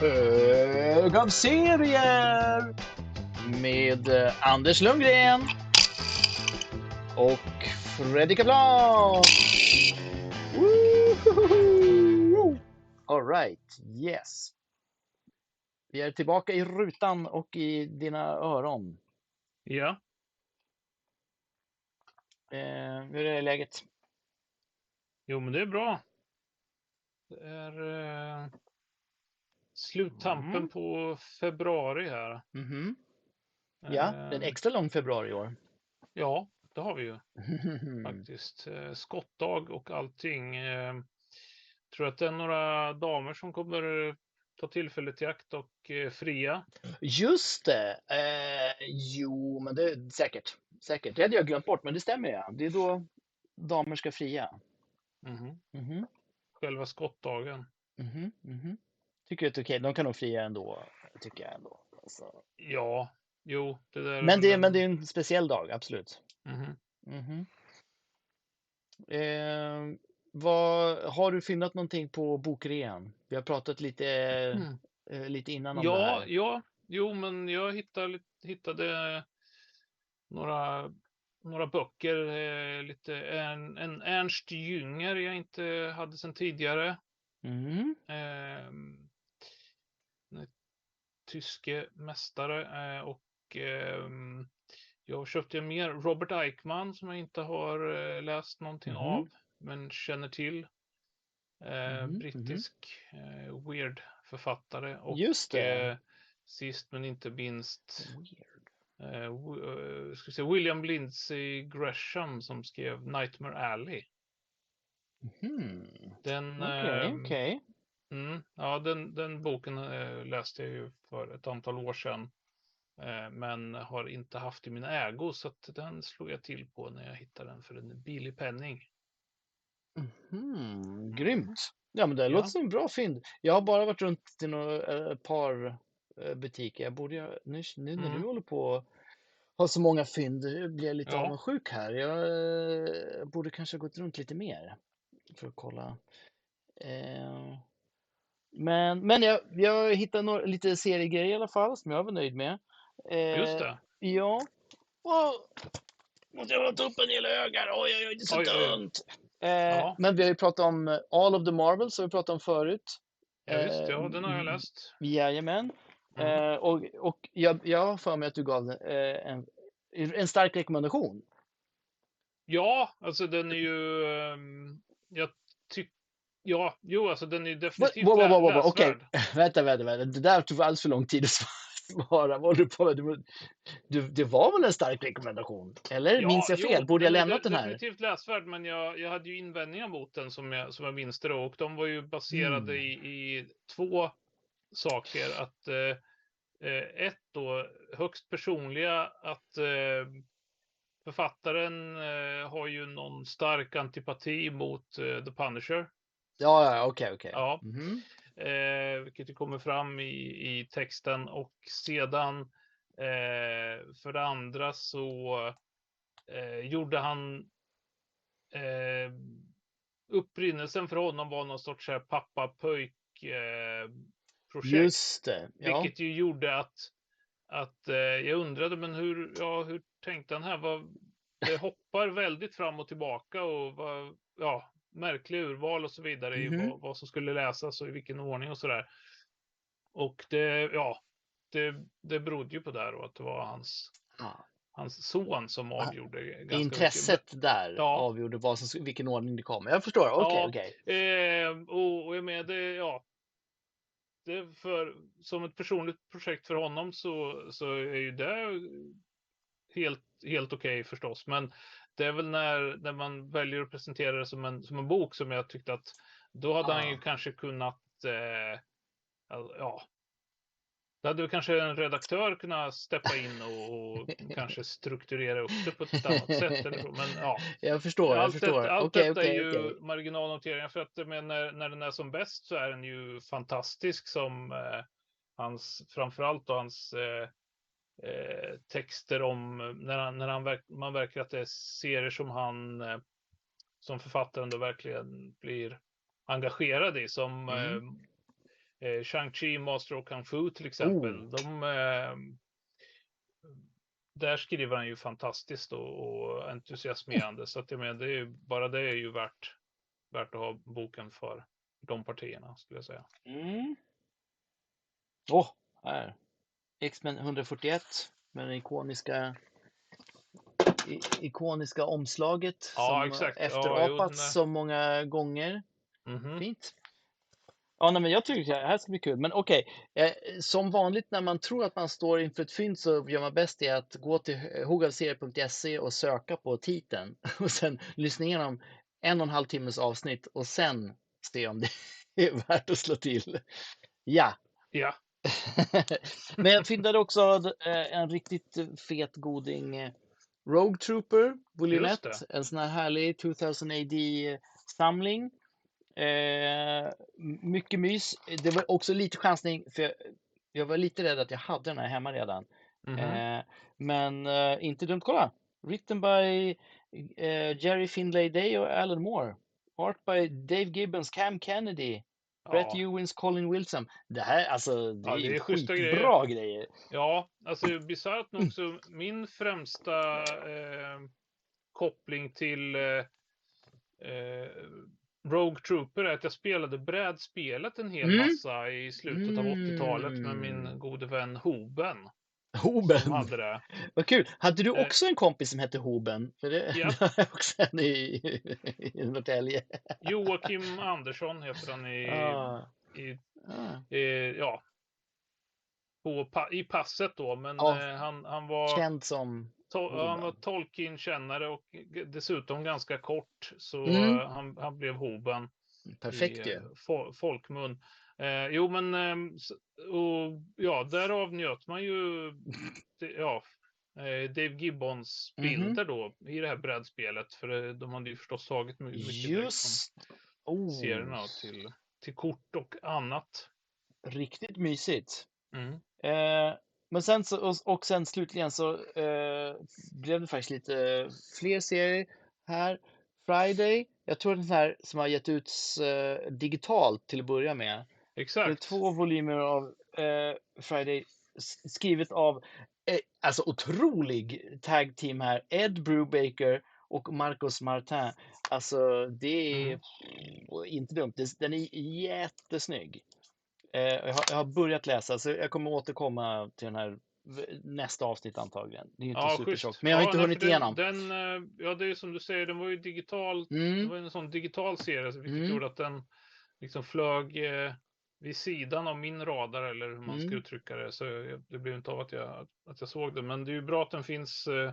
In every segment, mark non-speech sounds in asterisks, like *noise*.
Hög av serier med eh, Anders Lundgren och Freddy Kaplan. Alright, yes. Vi är tillbaka i rutan och i dina öron. Ja, Eh, hur är läget? jo men det är bra. Det är eh, sluttampen Mm. på februari här. Mhm. Ja, det är en Eh, extra lång februari i år. Ja, det har vi ju Mm. faktiskt. Eh, skottdag och allting. Eh, tror att det är några damer som kommer ta tillfället i akt och eh, fria. Just det! Eh, jo, men det är säkert. Säkert. Det hade jag glömt bort, men det stämmer ja. Det är då damer ska fria. Mhm. Mhm, Själva skottdagen. mhm. Tycker att det är okej. De kan nog fria ändå, tycker jag ändå. Alltså. Ja, jo, det där är Men, det, väl men det är en- speciell dag, absolut. Mhm. Mhm. Eh, vad, har du fyndat någonting på bokrean? Vi har pratat lite, Mm. eh, lite innan om det Ja, här. ja, jo, men jag hittade, hittade några, några böcker, eh, lite en, en Ernst Jünger jag inte hade sedan tidigare. Mhm. Tyske mästare eh, och ehm, jag köpte mer Robert Eichmann som jag inte har eh, läst någonting Mhm. av men känner till. Mhm. brittisk eh, weird författare och Just det. sist men inte minst ska säga, William Lindsay Gresham som skrev Nightmare Alley. Mhm. Den, Okej, ehm, okej. Mm, ja, den, den boken eh, läste jag ju för ett antal år sedan. Eh, men har inte haft i min ägo så att den slog jag till på när jag hittade den för en billig penning. Mhm, grymt. Ja, men det Ja. låter som en bra fynd. Jag har bara varit runt till några, ett par eh, butiker. Jag borde, nu, nu när Mm. du håller på och har så många fynd blir jag lite Ja. avundsjuk här. Jag borde kanske ha gått runt lite mer för att kolla. Eh, men men jag, jag hittade några, lite seriegrejer i alla fall som jag var nöjd med. Just Eh, det. Ja. Wow. Måste jag ta upp en hel öga? Oj, oj, oj, det är så Oj, oj, oj. Eh, Ja. Men vi har ju pratat om All of the Marvels, har vi pratat om förut. Ja, visst, ja, Eh, den har jag mm, läst. Jajamän. Mm. Eh, och och jag, jag har för mig att du gav eh, en, en stark rekommendation. Ja, alltså den är ju... ehm, jag tycker... Ja, jo, alltså den är definitivt wow, wow, wow, wow, okej. läsvärd. *laughs* Vänta, vänta, vänta. Det där tog alldeles för lång tid att svara. Vad du på med? Du, det var väl en stark rekommendation? Eller minns jag fel? jo, Borde jag lämnat de- den här? Definitivt läsvärd, men jag, jag hade ju invändningar mot den som jag, som jag minns det. Och de var ju baserade Mm. i, i två saker. Att eh, eh, ett då, högst personliga, att eh, författaren eh, har ju någon stark antipati mot eh, The Punisher. Ja, ja, okej, okej. Ja. Mhm. Eh, vilket kommer fram i, i texten. Och sedan eh, för det andra så eh, gjorde han eh, upprinnelsen för honom var någon sorts så här pappa-pöjk eh, projekt. Just det. Ja. Vilket ju gjorde att, att eh, jag undrade, men hur, ja, hur tänkte han här? Vad, det hoppar väldigt fram och tillbaka och vad, ja, märkliga urval och så vidare i Mhm. vad, vad som skulle läsas och i vilken ordning och sådär. Och det, ja, det, det berodde ju på det och att det var hans, Ja. hans son som avgjorde ganska mycket. Intresset där Ja. avgjorde vad som, vilken ordning det kom. Jag förstår. Okej, Ja. okej. Eh, och, och jag menar, det, ja. Det för, som ett personligt projekt för honom så, så är ju det helt, helt okej förstås. Men det är väl när, när man väljer att presentera det som en, som en bok som jag tyckte att då hade han ju Ah. kanske kunnat, eh, ja, det hade väl kanske en redaktör kunnat steppa in och, och *laughs* kanske strukturera upp det på ett annat sätt. Eller så. Men ja, Jag förstår, jag allt förstår. detta, allt Okej, detta okej, är ju okej. marginalnoteringar för att men när, när den är som bäst så är den ju fantastisk som eh, hans, framförallt då hans eh, eh, texter om när, han, när han verk, man verkar att det är serier som han eh, som författaren då verkligen blir engagerad i som Mm. eh, eh, Shang-Chi, Master of Kung Fu till exempel. Oh. De, eh, där skriver han ju fantastiskt och, och entusiasmerande. Så att jag menar, det är ju, bara det är ju värt, värt att ha boken för de partierna skulle jag säga. Mm. Åh, här. X-Men 141 med det ikoniska i, ikoniska omslaget Ja, som exakt. Ja, efterapats är- så många gånger. Mhm. Fint. Ja, nej, men jag tycker det här ska bli kul. Men okej, eh, som vanligt när man tror att man står inför ett fynd så gör man bäst i att gå till hogavserie.se och söka på titeln *laughs* och sen lyssna igenom en och en halv timmes avsnitt och sen se om det *laughs* är värt att slå till. Ja, Ja, *laughs* men jag fyndade också eh, en riktigt fet goding eh, Rogue Trooper, volym Just 1. det. En sån här härlig 2000 AD-samling. Eh, mycket mys. Det var också lite chansning, för jag, jag var lite rädd att jag hade den här hemma redan. mhm. Eh, men eh, inte dumt. Kolla! Written by eh, Jerry Findlay Day och Alan Moore. Art by Dave Gibbons, Cam Kennedy, Brett. Ewins, Colin Wilson. Det här, alltså, det Ja, är det är skitbra grejer. ja, alltså bisarrt nog så min främsta eh, koppling till eh, eh, Rogue Trooper är att jag spelade brädspelet en hel Mm. massa i slutet av 80-talet med min Mm. gode vän Hoben. Som Hoben, hade det. vad kul! Hade du Eh. också en kompis som hette Hoben? För det, Ja. *laughs* har också en i, *laughs* i Norrtälje. Joakim Andersson heter han i, Ah, i, ah. i ja, på, i passet då, men Ja. eh, han, han var Känd som To- ja, han var. Tolkien-kännare och dessutom ganska kort. Så Mm. eh, han, han blev Hoben perfekt ju. fo- folkmun. Eh, jo, men s- och, ja, därav njöt man ju ja, eh, Dave Gibbons Mhm. bilder då i det här brädspelet. För eh, de hade ju förstås tagit my- mycket Just! Oh, serierna till, till kort och annat. riktigt mysigt. Mm. Eh, men sen så, och, och sen slutligen så eh, blev det faktiskt lite fler serier här. Friday, jag tror den här som har gett ut eh, digitalt till att börja med. Det är Exakt. två volymer av eh, Friday skrivet av eh, alltså otrolig tag team här. Ed Brubaker och Marcos Martin. Alltså det är Mm. inte dumt. Det- Den är jättesnygg. Eh, jag, har, jag har börjat läsa så jag kommer återkomma till den här nästa avsnitt antagligen. Det är inte Ja, supertjockt. Men jag har Ja, inte hunnit för igenom. Den, den, eh, ja, det är som du säger, den var ju digital. Det Mm, var en sån digital serie, vilket Mm. gjorde att den liksom flög eh, vid sidan av min radar, eller hur man ska Mm. uttrycka det. Så jag, det blev inte av att jag, att jag såg den. Men det är ju bra att den finns eh,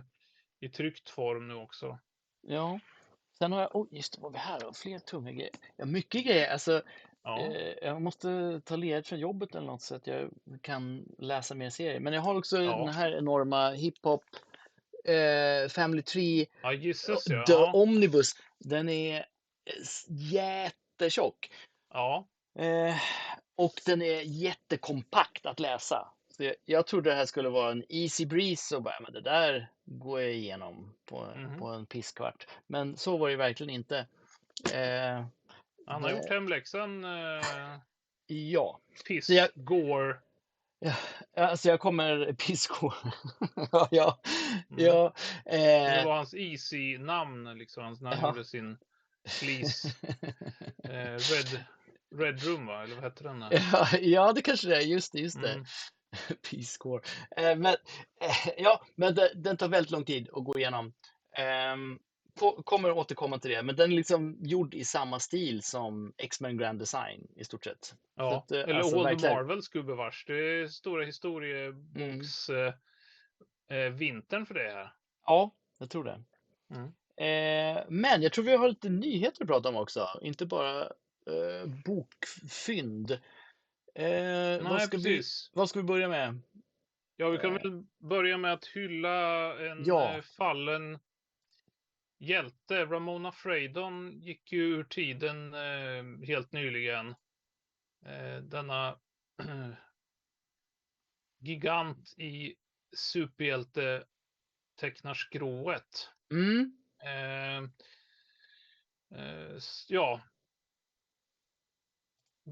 i tryckt form nu också. ja. Sen har jag, oh, just det, vad vi här har fler tunga grejer. Ja, mycket grejer. Alltså, Ja, Eh, jag måste ta ledigt från jobbet eller något så att jag kan läsa mer serier. Men jag har också Ja. den här enorma hiphop eh, Family Tree ja gissas ja. The Ja, Omnibus. Den är jättetjock. ja. Eh, och den är jättekompakt att läsa. Så jag, jag trodde det här skulle vara en easy breeze och bara, men det där går jag igenom på, Mhm. på en pisskvart. Men så var det verkligen inte. Eh, han har det- gjort hemläxan. Eh, ja. piss, jag- gore. Ja, alltså jag kommer piskor. *laughs* ja, ja, Mm. ja. Det Eh, var hans easy-namn, liksom, hans- när han Ja. gjorde sin Sleaze *laughs* eh, Red, Red Room, va? Eller vad hette den? ja, *laughs* ja, det kanske det är. Just det, just det. Mm. *laughs* Peace Eh, men eh, ja, men det, den tar väldigt lång tid att gå igenom. Ehm, ko- kommer återkomma till det, men den är liksom gjord i samma stil som X-Men Grand Design i stort sett. Ja, att, eh, eller alltså, verkligen. Marvels gubevars. Det är stora historieboks eh, eh, vintern för det här. Ja, jag tror det. Mm. Eh, men jag tror vi har lite nyheter att prata om också, inte bara eh, bokfynd. Eh, vad, Nej, ska vi, vad ska vi börja med? Ja, vi kan Eh. väl börja med att hylla en Ja. eh, fallen hjälte. Ramona Freydon gick ju ur tiden eh, helt nyligen. Eh, denna *clears throat* gigant i superhjälte tecknarskrået. Mm, Eh, eh, ja.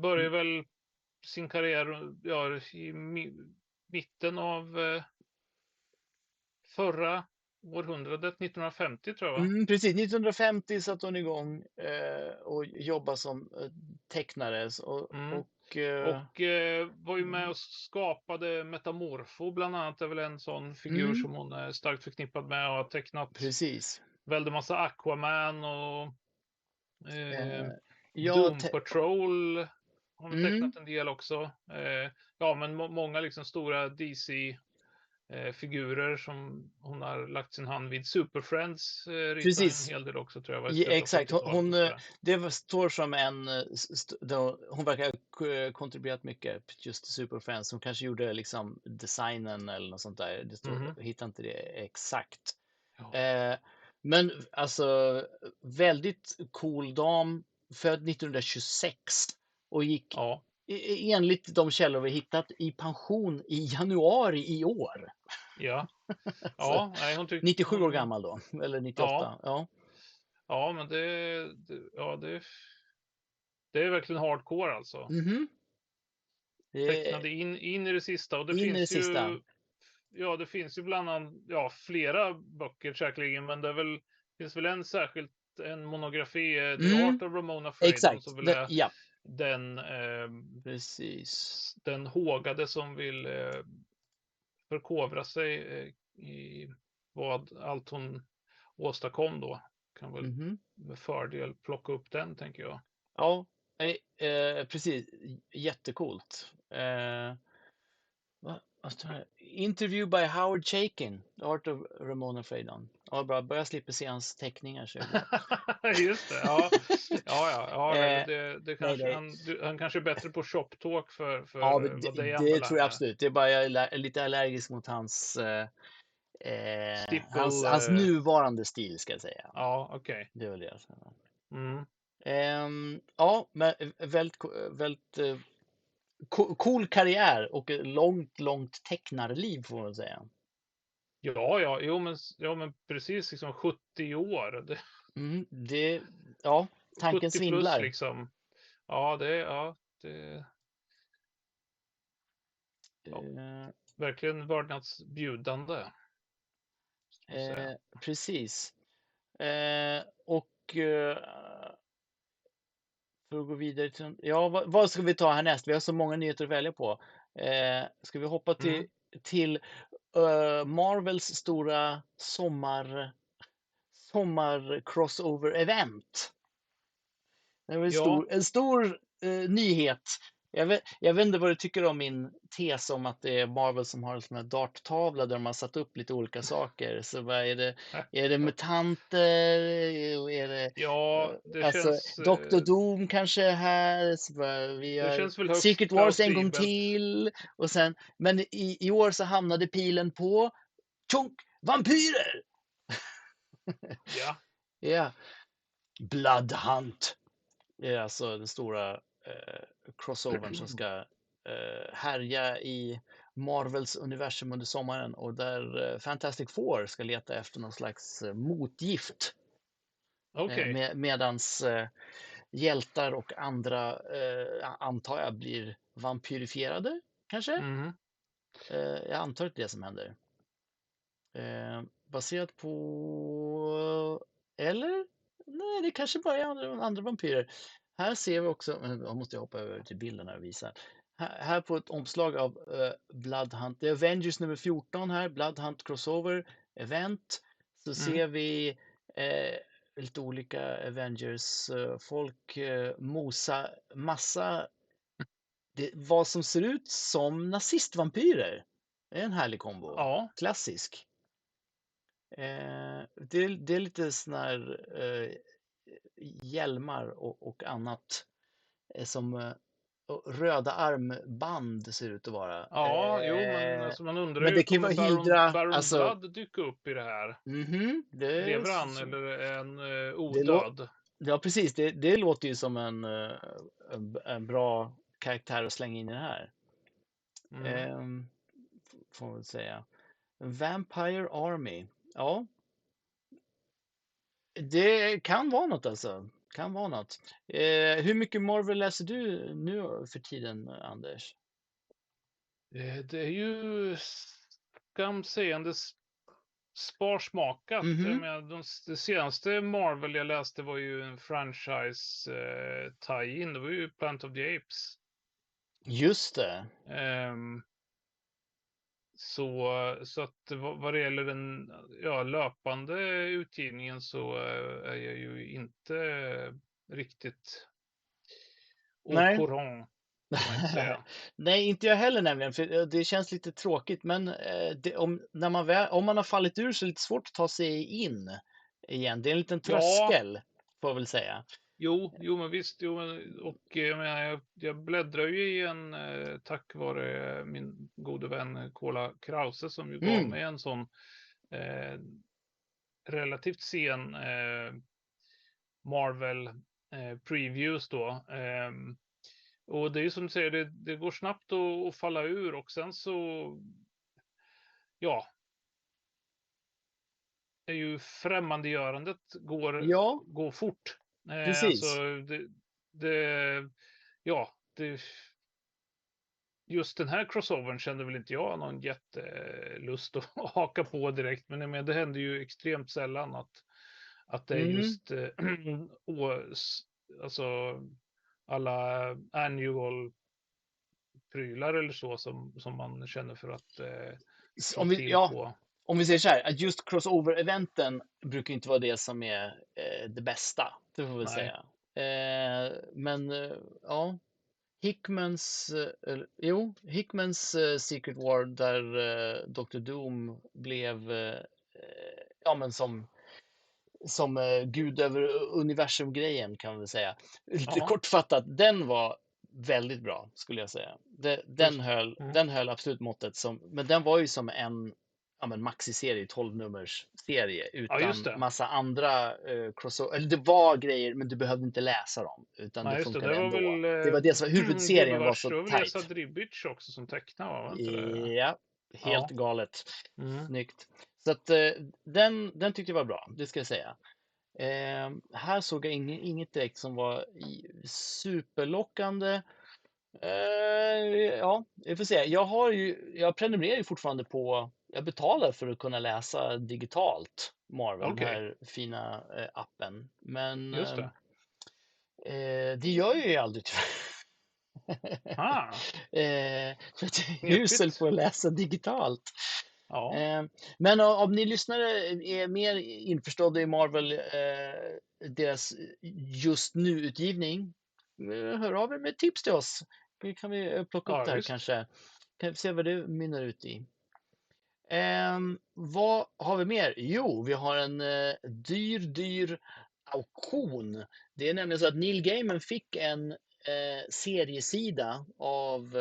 Börjar väl sin karriär ja, i mi- mitten av eh, förra århundradet, 1950 tror jag? Mm, precis, 1950 satte hon igång eh, och jobbade som eh, tecknare. Och, Mm. och, eh, Och eh, var ju med Mm. och skapade Metamorfo bland annat, är väl en sån figur Mm. som hon är starkt förknippad med och har tecknat precis. väldigt massa Aquaman och ja, Doom te- Patrol har Mm. tecknat en del också. Eh, ja, men må- många liksom stora DC-figurer som hon har lagt sin hand vid. Super Friends eh, Precis. en hel del också tror jag. Ja, exakt. Hon- 70-talet hon, och eh, sådär. det står som en, eh, hon verkar ha kontribuerat mycket just Superfans. Hon kanske gjorde liksom designen eller något sånt där. Det står, Mhm. Jag hittar inte det exakt. Ja. Eh, men alltså väldigt cool dam, född 1926 och gick Ja, e- enligt de källor vi hittat i pension i januari i år. ja. *laughs* ja nej, hon tyckte, 97 år gammal då, eller 98. Ja, Ja, men det, det, ja, det, det är verkligen hardcore alltså. Mhm. Det- Tecknade in, in i det sista och det In i finns det ju sista. Ja, det finns ju bland annat ja, flera böcker säkerligen, men det är väl, finns väl en särskilt en monografi, eh, The Mm. Art of Ramona Freedom, Exakt, som väl det, är ja, den, eh, precis. den hågade som vill eh, förkovra sig eh, i vad allt hon åstadkom då. Kan väl Mhm. med fördel plocka upp den, tänker jag. Ja, eh, precis. Jättecoolt. Eh, vad, vad står det? Interview by Howard Chaykin, The Art of Ramona Freedom. Ja, bra. Börjar slippa se hans teckningar. Så. *laughs* Just det, ja. Ja, ja, ja *laughs* Eh, det, det kanske, nej. Han, han kanske är bättre på shop talk för, för Ja, vad det, det, det tror jag absolut. Det är bara jag är lite allergisk mot hans, eh, eh, Stipple, hans, hans eh, nuvarande stil, ska jag säga. Ja, okej. Det är väl det. alltså. Mm. Ehm, ja, men väldigt, väldigt cool karriär och långt, långt tecknarliv får man säga. Ja, ja, jo, men, ja, men precis liksom 70 år. Det, Mm, det, ja, tanken 70 svindlar. plus liksom. Ja, det, ja, det ja. Eh, verkligen vördnadsbjudande. eh, precis. Eh, och för att gå vidare till, ja, vad, vad ska vi ta härnäst? Vi har så många nyheter att välja på. Eh, ska vi hoppa till, Mm. till eh, Marvels stora sommar, sommar crossover event? Det är en Ja. stor, en stor eh, nyhet. Jag vet, jag vet inte vad du tycker om min tes om att det är Marvel som har en sån här darttavla där de har satt upp lite olika saker. Så vad är det? *laughs* Är det mutanter? Är det, Ja, det alltså, känns... Dr. eh, Doom kanske är här. Så bara, vi Det har känns väl högst Secret Wars en gång till. Och sen, men i, i år så hamnade pilen på tjonk, vampyrer! Ja, *laughs* Ja. Blood Hunt. Det är alltså den stora eh, crossovern som ska eh, härja i Marvels universum under sommaren och där eh, Fantastic Four ska leta efter någon slags eh, motgift. Eh, med, medans hjältar och andra, antar jag, blir vampyrifierade kanske? Eh, jag antar att det är det som händer. Baserat på... Eller? Nej, det kanske bara är andra, andra vampyrer. Här ser vi också, jag måste hoppa över till bilden här och visa. Här, här på ett omslag av eh, Blood Hunt, det är Avengers nummer 14 här, Blood Hunt Crossover Event. Så Mm. ser vi eh, lite olika Avengers-folk eh, mosa massa det, vad som ser ut som nazistvampyrer. Det är en härlig kombo. Ja, Klassisk. Eh, det, är- det är lite såna här eh, hjälmar och, och annat eh, som eh, röda armband ser ut att vara. ja, jo, men Eh, alltså, man undrar men ju, det kan vara Hydra, Baron alltså- Blood dyka upp i det här? mhm, det, Lever han så- eller är eh, Det lå- odöd? Ja, precis. Det, det låter ju som en, eh, en, en bra karaktär att slänga in i det här. Mm. F- får man väl säga. Vampire Army. Ja. Det kan vara något alltså. kan vara något. Eh, hur mycket Marvel läser du nu för tiden, Anders? Eh, Det är ju skamseende s- sparsmakat. Mhm. Jag menar, de, det senaste Marvel jag läste var ju en franchise eh, tie-in. Det var ju Plant of the Apes. Just det. Ehm, så, så att vad, vad det gäller den ja, löpande utgivningen så eh, är jag ju inte riktigt au Nej. courant. *laughs* Nej, inte jag heller nämligen, för eh, det känns lite tråkigt. Men eh, det, om, när man väl, om man har fallit ur så är det lite svårt att ta sig in igen. Det är en liten Ja. tröskel, får jag väl säga. Jo, jo men visst, jo, men, och eh, jag, menar, jag, jag bläddrar ju i en eh, tack vare min gode vän eh, Kola Krause som ju gav Mm. mig en sån eh, relativt sen eh, Marvel eh, previews då. Ehm, och det är ju som du säger, det, det går snabbt att, att falla ur och sen så, ja, är ju främmandegörandet går, Ja, går fort. Eh, Precis. Alltså, det, det, ja, det, just den här crossovern kände väl inte jag någon jättelust att *laughs* haka på direkt. Men, menar, det händer ju extremt sällan att, att det är Mm. just *clears throat* ås, alltså alla annual prylar eller så som, som man känner för att eh, slå om vi, ja, på. Om vi säger så här, att just crossover-eventen brukar inte vara det som är eh, det bästa, det får vi Nej. säga. Eh, men eh, ja, Hickmans, eh, jo, Hickmans eh, Secret War där eh, Dr. Doom blev, ja men som, som gud över universum-grejen kan man väl säga. Lite Ja. kortfattat, den var väldigt bra skulle jag säga. Den, Just- höll, mm. den höll absolut måttet, som, men den var ju som en ja, men maxiserie, 12 nummers serie utan det. massa andra eh, crossover. Eller det var grejer, men du behövde inte läsa dem. Utan Nej, det det. funkade Det var ändå. väl, eh, det var det som *clears throat* huvudserien var så Det var väl tajt. Esa Dribic också som tecknade, va? Var det? Ja, helt Ja. galet. Mm. Snyggt. Så att eh, den, den tyckte jag var bra, det ska jag säga. Eh, här såg jag inget, inget direkt som var superlockande. Eh, ja, vi får se. Jag har ju, jag prenumererar ju fortfarande på, jag betalar för att kunna läsa digitalt Marvel, Okej. den här fina eh, appen. Men Just det. eh, eh, det gör jag ju aldrig tyvärr. Ah, *laughs* Eh, för att jag är usel på att läsa digitalt. ja. Eh, Men o- om ni lyssnare är mer införstådda i Marvel, eh, deras just nu-utgivning, eh, hör av er med tips till oss. Det kan vi eh, plocka upp Ja, det här visst. kanske. Kan vi se vad det mynnar ut i. Ehm, vad har vi mer? Jo, vi har en eh, dyr, dyr auktion. Det är nämligen så att Neil Gaiman fick en eh, seriesida av,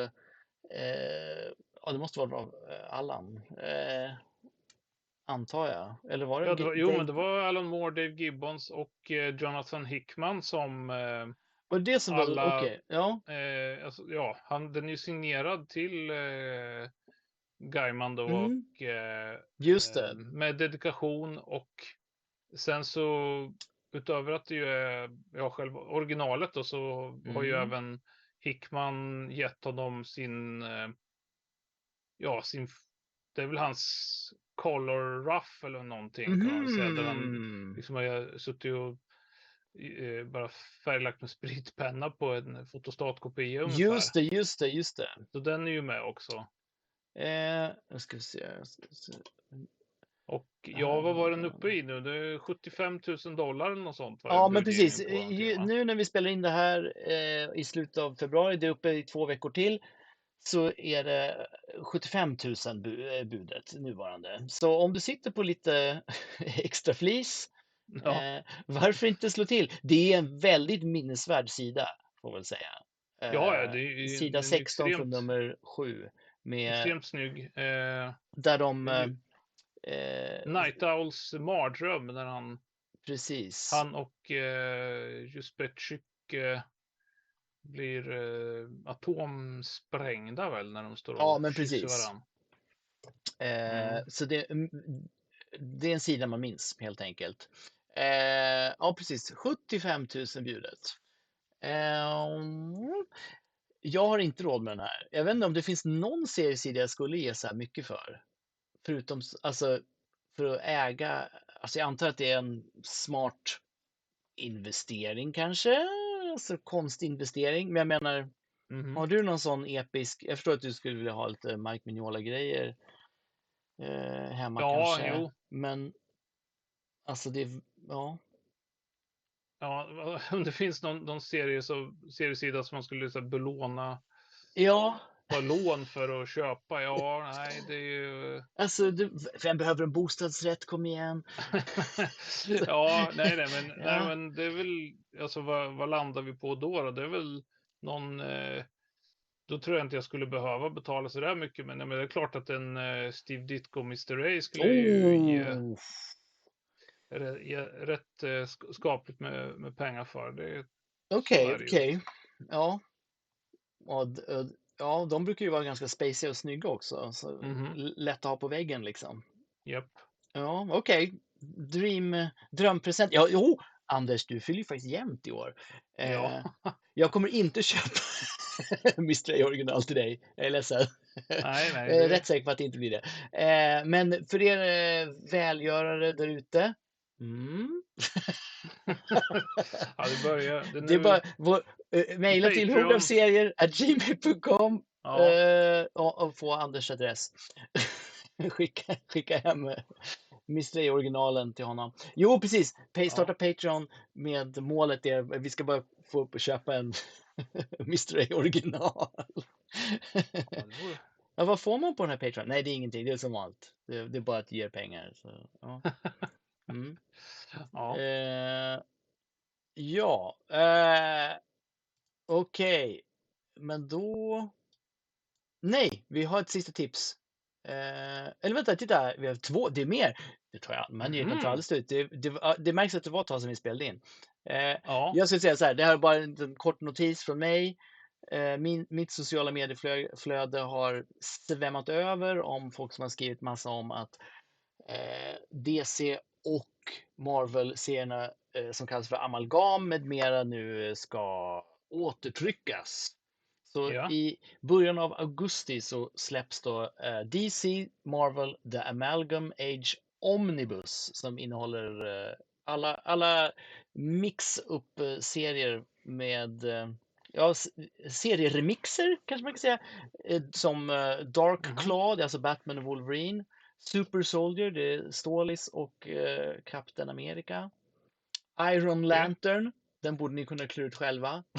eh, ja det måste vara av eh, Allan, eh, antar jag. Eller var det? ja det var, jo, men det var Alan Moore, Dave Gibbons och eh, Jonathan Hickman som eh, var det som var, alla- okej, ja, Eh, alltså, ja, han, den är ju signerad till eh, Gaiman då Mm. och eh, just eh, det. med dedikation och sen så utöver att det ju är ja, själva originalet då så har ju Mm. även Hickman gett honom sin eh, ja, sin det är väl hans color rough eller någonting kan man säga, där han Mhm. liksom har jag suttit och eh, bara färglagt med spritpenna på en fotostatkopia ungefär. Just det, just det, just det. Så den är ju med också. Eh, jag ska ska se. Och ja, vad var den uppe i nu? Det är 75 000 dollar eller något sånt. Ja, men precis. Nu när vi spelar in det här eh, i slutet av februari, det är uppe i två veckor till, så är det 75 000 bu- eh, budet nuvarande. Så om du sitter på lite *laughs* extra flis, Ja, eh, varför inte slå till? Det är en väldigt minnesvärd sida, får man väl säga. ja, ja, Eh, det är ju Sida den är 16 från extremt, nummer 7, med, extremt snygg. Eh, där de... eh, eh, Night Owls mardröm när han, Precis. han och eh, Juspetchik eh, blir eh, atomsprängda väl när de står och Ja, men precis. varann. Eh, Mm. Så det, mm, det är en sida man minns helt enkelt. Eh, ja, precis. 75 000 bjudet. Jag har inte råd med den här. Jag vet inte om det finns någon seriesida jag skulle ge så här mycket för. Förutom, alltså, för att äga. Alltså jag antar att det är en smart investering kanske. Alltså konstinvestering. Men jag menar, Mhm. har du någon sån episk? Jag förstår att du skulle vilja ha lite Mike Mignola-grejer eh, hemma Ja, kanske. jo. Men alltså det, ja. Ja, *laughs* om det finns någon, någon serie så, seriesida som man skulle så här, belåna, Ja, ta lån för att köpa. Ja, nej, det är ju... alltså du, vem behöver en bostadsrätt? Kom igen. *laughs* ja, nej, nej, men, *laughs* Ja. nej, men det är väl, alltså vad, vad landar vi på då? då? Det är väl någon, eh, då tror jag inte jag skulle behöva betala så där mycket, men, men det är klart att en eh, Steve Ditko Mr. A skulle ju Oh. re- ge rätt eh, sk- skapligt med, med pengar för. Det, Okej, Så är det ju. okej. Ja. Och, ja, de brukar ju vara ganska spaciga och snygga också. Så Mhm. l- lätt att ha på väggen liksom. japp. Ja, okej. Dream, drömpresent. Ja, jo, Anders, du fyller ju faktiskt jämnt i år. Eh, Ja. *laughs* jag kommer inte köpa *laughs* Mr. A original till dig. Jag är ledsen. Nej, nej. Det, rätt säker på att det inte blir det. Eh, men för er eh, välgörare där ute. Mm. *laughs* ja, det börjar. Det, Det är nu- bara vår, eh, mejla till Patreon. hogafserier gmail.com ja, eh, och, och få Anders adress. *laughs* skicka, skicka hem eh, Mr. Originalen till honom. Jo, precis. Starta Patreon med målet är vi ska bara få upp och köpa en *laughs* Mr. Original. ja, det Ja, vad får man på den här Patreon? Nej, det är ingenting. Det är som vanligt. Det, det är bara att ge pengar. Så, ja. Mm. *laughs* ja. Eh, ja, eh, okej. Men då... Nej, vi har ett sista tips. Eh, eller vänta, titta. här, Vi har två. Det är mer. Det tror jag. Men ta Mhm. alldeles ut. Det, det, det märks att det var ett tag sedan vi spelade in. Eh, ja. jag skulle säga så här, det här är bara en liten kort notis från mig. Eh, Min, mitt sociala medieflöde har svämmat över om folk som har skrivit massa om att eh, DC och Marvel-serierna eh, som kallas för amalgam med mera nu eh, ska återtryckas. Så Ja. i början av augusti så släpps då eh, DC Marvel The Amalgam Age Omnibus som innehåller eh, alla, alla mix-up-serier med ja, serieremixer kanske man kan säga. Som Dark. Claw, det är alltså Batman och Wolverine. Super Soldier, det är Stålis och eh, Captain America. Iron Lantern, den borde ni kunna klura ut själva. *laughs*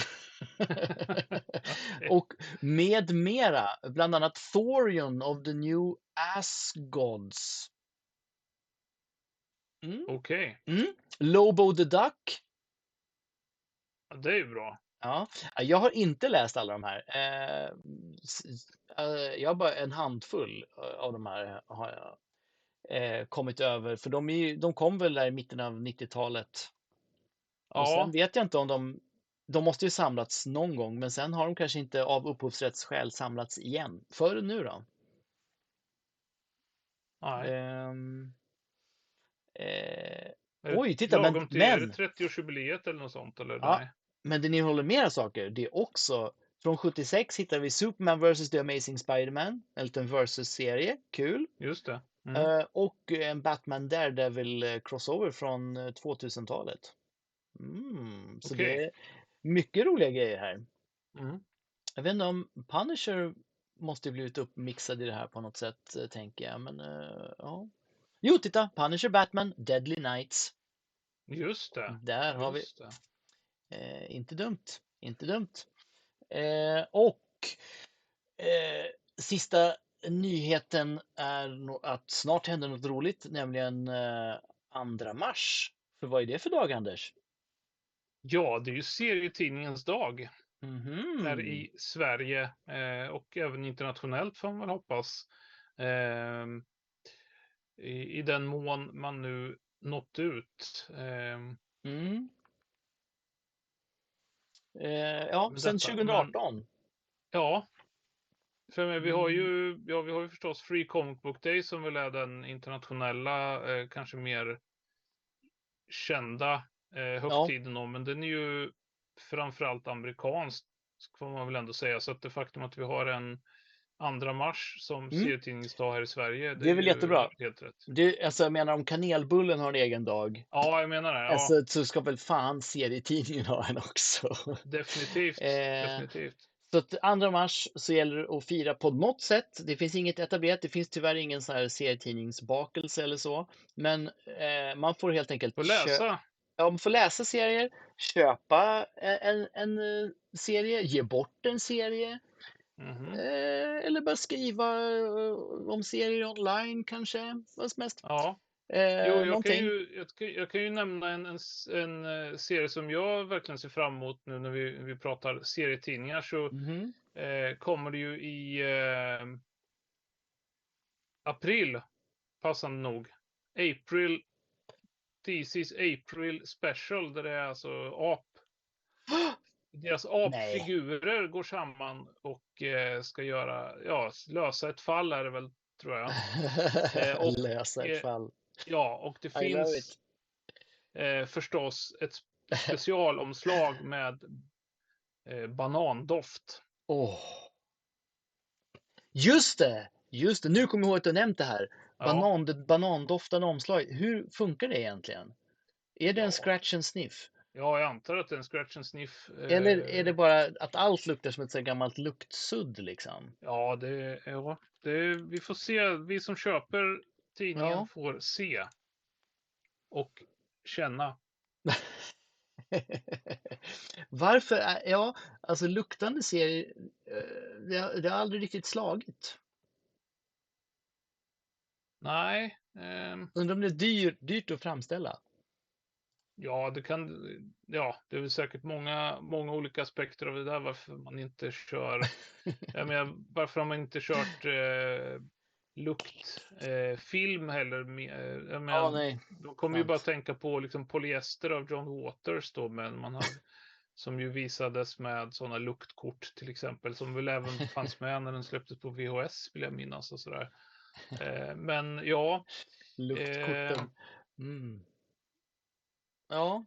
*laughs* och med mera, bland annat Thorion of the New Asgods. Mm. Okej, Mm. Lobo the Duck. ja, det är ju bra. Ja, jag har inte läst alla de här. Eh, eh, jag har bara en handfull eh, av de här har jag eh, kommit över, för de, är, de kom väl där i mitten av 90-talet. Och Ja, sen vet jag inte om de, de måste ju samlats någon gång, men sen har de kanske inte av upphovsrättsskäl samlats igen. Förrän nu då? nej. Ehm, eh, oj, titta, men- lagom till, Är men- det 30-årsjubileet eller något sånt? Eller? Ja. Nej. Men det innehåller mera saker. Det är också från 76 hittar vi Superman vs. The Amazing Spider-Man, en liten versus-serie, kul. Just det. Mm. Eh, och en Batman Daredevil eh, crossover från eh, 2000-talet. Mm, så Okej. det är mycket roliga grejer här. Mm. Jag vet inte om Punisher måste blivit uppmixad i det här på något sätt, eh, tänker jag. Men eh, ja. Jo, titta! Punisher Batman, Deadly Knights. Just det. Där har vi. Just det. Eh, inte dumt. Inte dumt. Eh, och eh, sista nyheten är att snart händer något roligt, nämligen eh, 2 mars. För vad är det för dag, Anders? Ja, det är ju serietidningens dag Mhm. här i Sverige eh, och även internationellt får man väl hoppas. Ehm, i, I den mån man nu nått ut. Ehm, Mm. Eh, ja, Men sen detta- 2018. ja, för men vi har Mm. ju, ja, vi har ju förstås Free Comic Book Day som väl är den internationella, eh, kanske mer kända eh, Ja. högtiden om, men den är ju framförallt amerikansk, får man väl ändå säga. Så att det faktum att vi har en 2 mars som Mm. serietidningsdag här i Sverige, Det är väl jättebra. helt rätt. Det, alltså jag menar om kanelbullen har en egen dag, Ja, jag menar det. Ja, alltså, så ska väl fan serietidningen *laughs* ha en också. definitivt. Eh, definitivt. Så att 2 mars så gäller det att fira på något sätt. Det finns inget etablerat. Det finns tyvärr ingen så här serietidningsbakelse eller så. Men eh, man får helt enkelt Får läsa. ja, man får läsa serier, köpa en, en, en eh, serie, ge bort en serie. Mhm. Eh, eller bara skriva eh, om serier online kanske. Vad som helst. Ja. Eh, Jo, jag kan, ju, jag, kan, jag kan ju nämna en, en, en eh, serie som jag verkligen ser fram emot nu när vi, vi pratar serietidningar. Så Mhm. eh, kommer det ju i eh, april, passande nog. April, DC's April Special, där det är alltså ap. Deras Nej. apfigurer går samman och eh, ska göra, ja, lösa ett fall är det väl, tror jag. Eh, *laughs* och, Lösa ett eh, fall. Ja, och det I finns eh, förstås ett specialomslag *laughs* med eh, banandoft. Åh. Just det! Just det, nu kommer jag ihåg att du nämnt det här. Ja, Banan, det banandoftande omslag. Hur funkar det egentligen? Är det en Ja. scratch and sniff? Ja, jag antar att det är en scratch and sniff. Eller eh, är det bara att allt luktar som ett så gammalt luktsudd liksom? Ja, det, ja det, vi får se. Vi som köper tidningen Ja. får se och känna. *laughs* Varför? Ja, alltså luktande serier, eh, det, det har aldrig riktigt slagit. Nej, ehm, Undrar om det är dyr, dyrt att framställa? Ja, det kan. Ja, det är väl säkert många, många olika aspekter av det där varför man inte kör. *laughs* Jag menar, varför har man inte kört eh, luktfilm eh, heller? Med, eh, jag Ja, menar, nej. De kommer ju bara tänka på liksom polyester av John Waters då, men man har *laughs* som ju visades med sådana luktkort till exempel, som väl även fanns *laughs* med när den släpptes på VHS vill jag minnas och sådär. Eh, men ja, Luktkorten. Mm. Ja.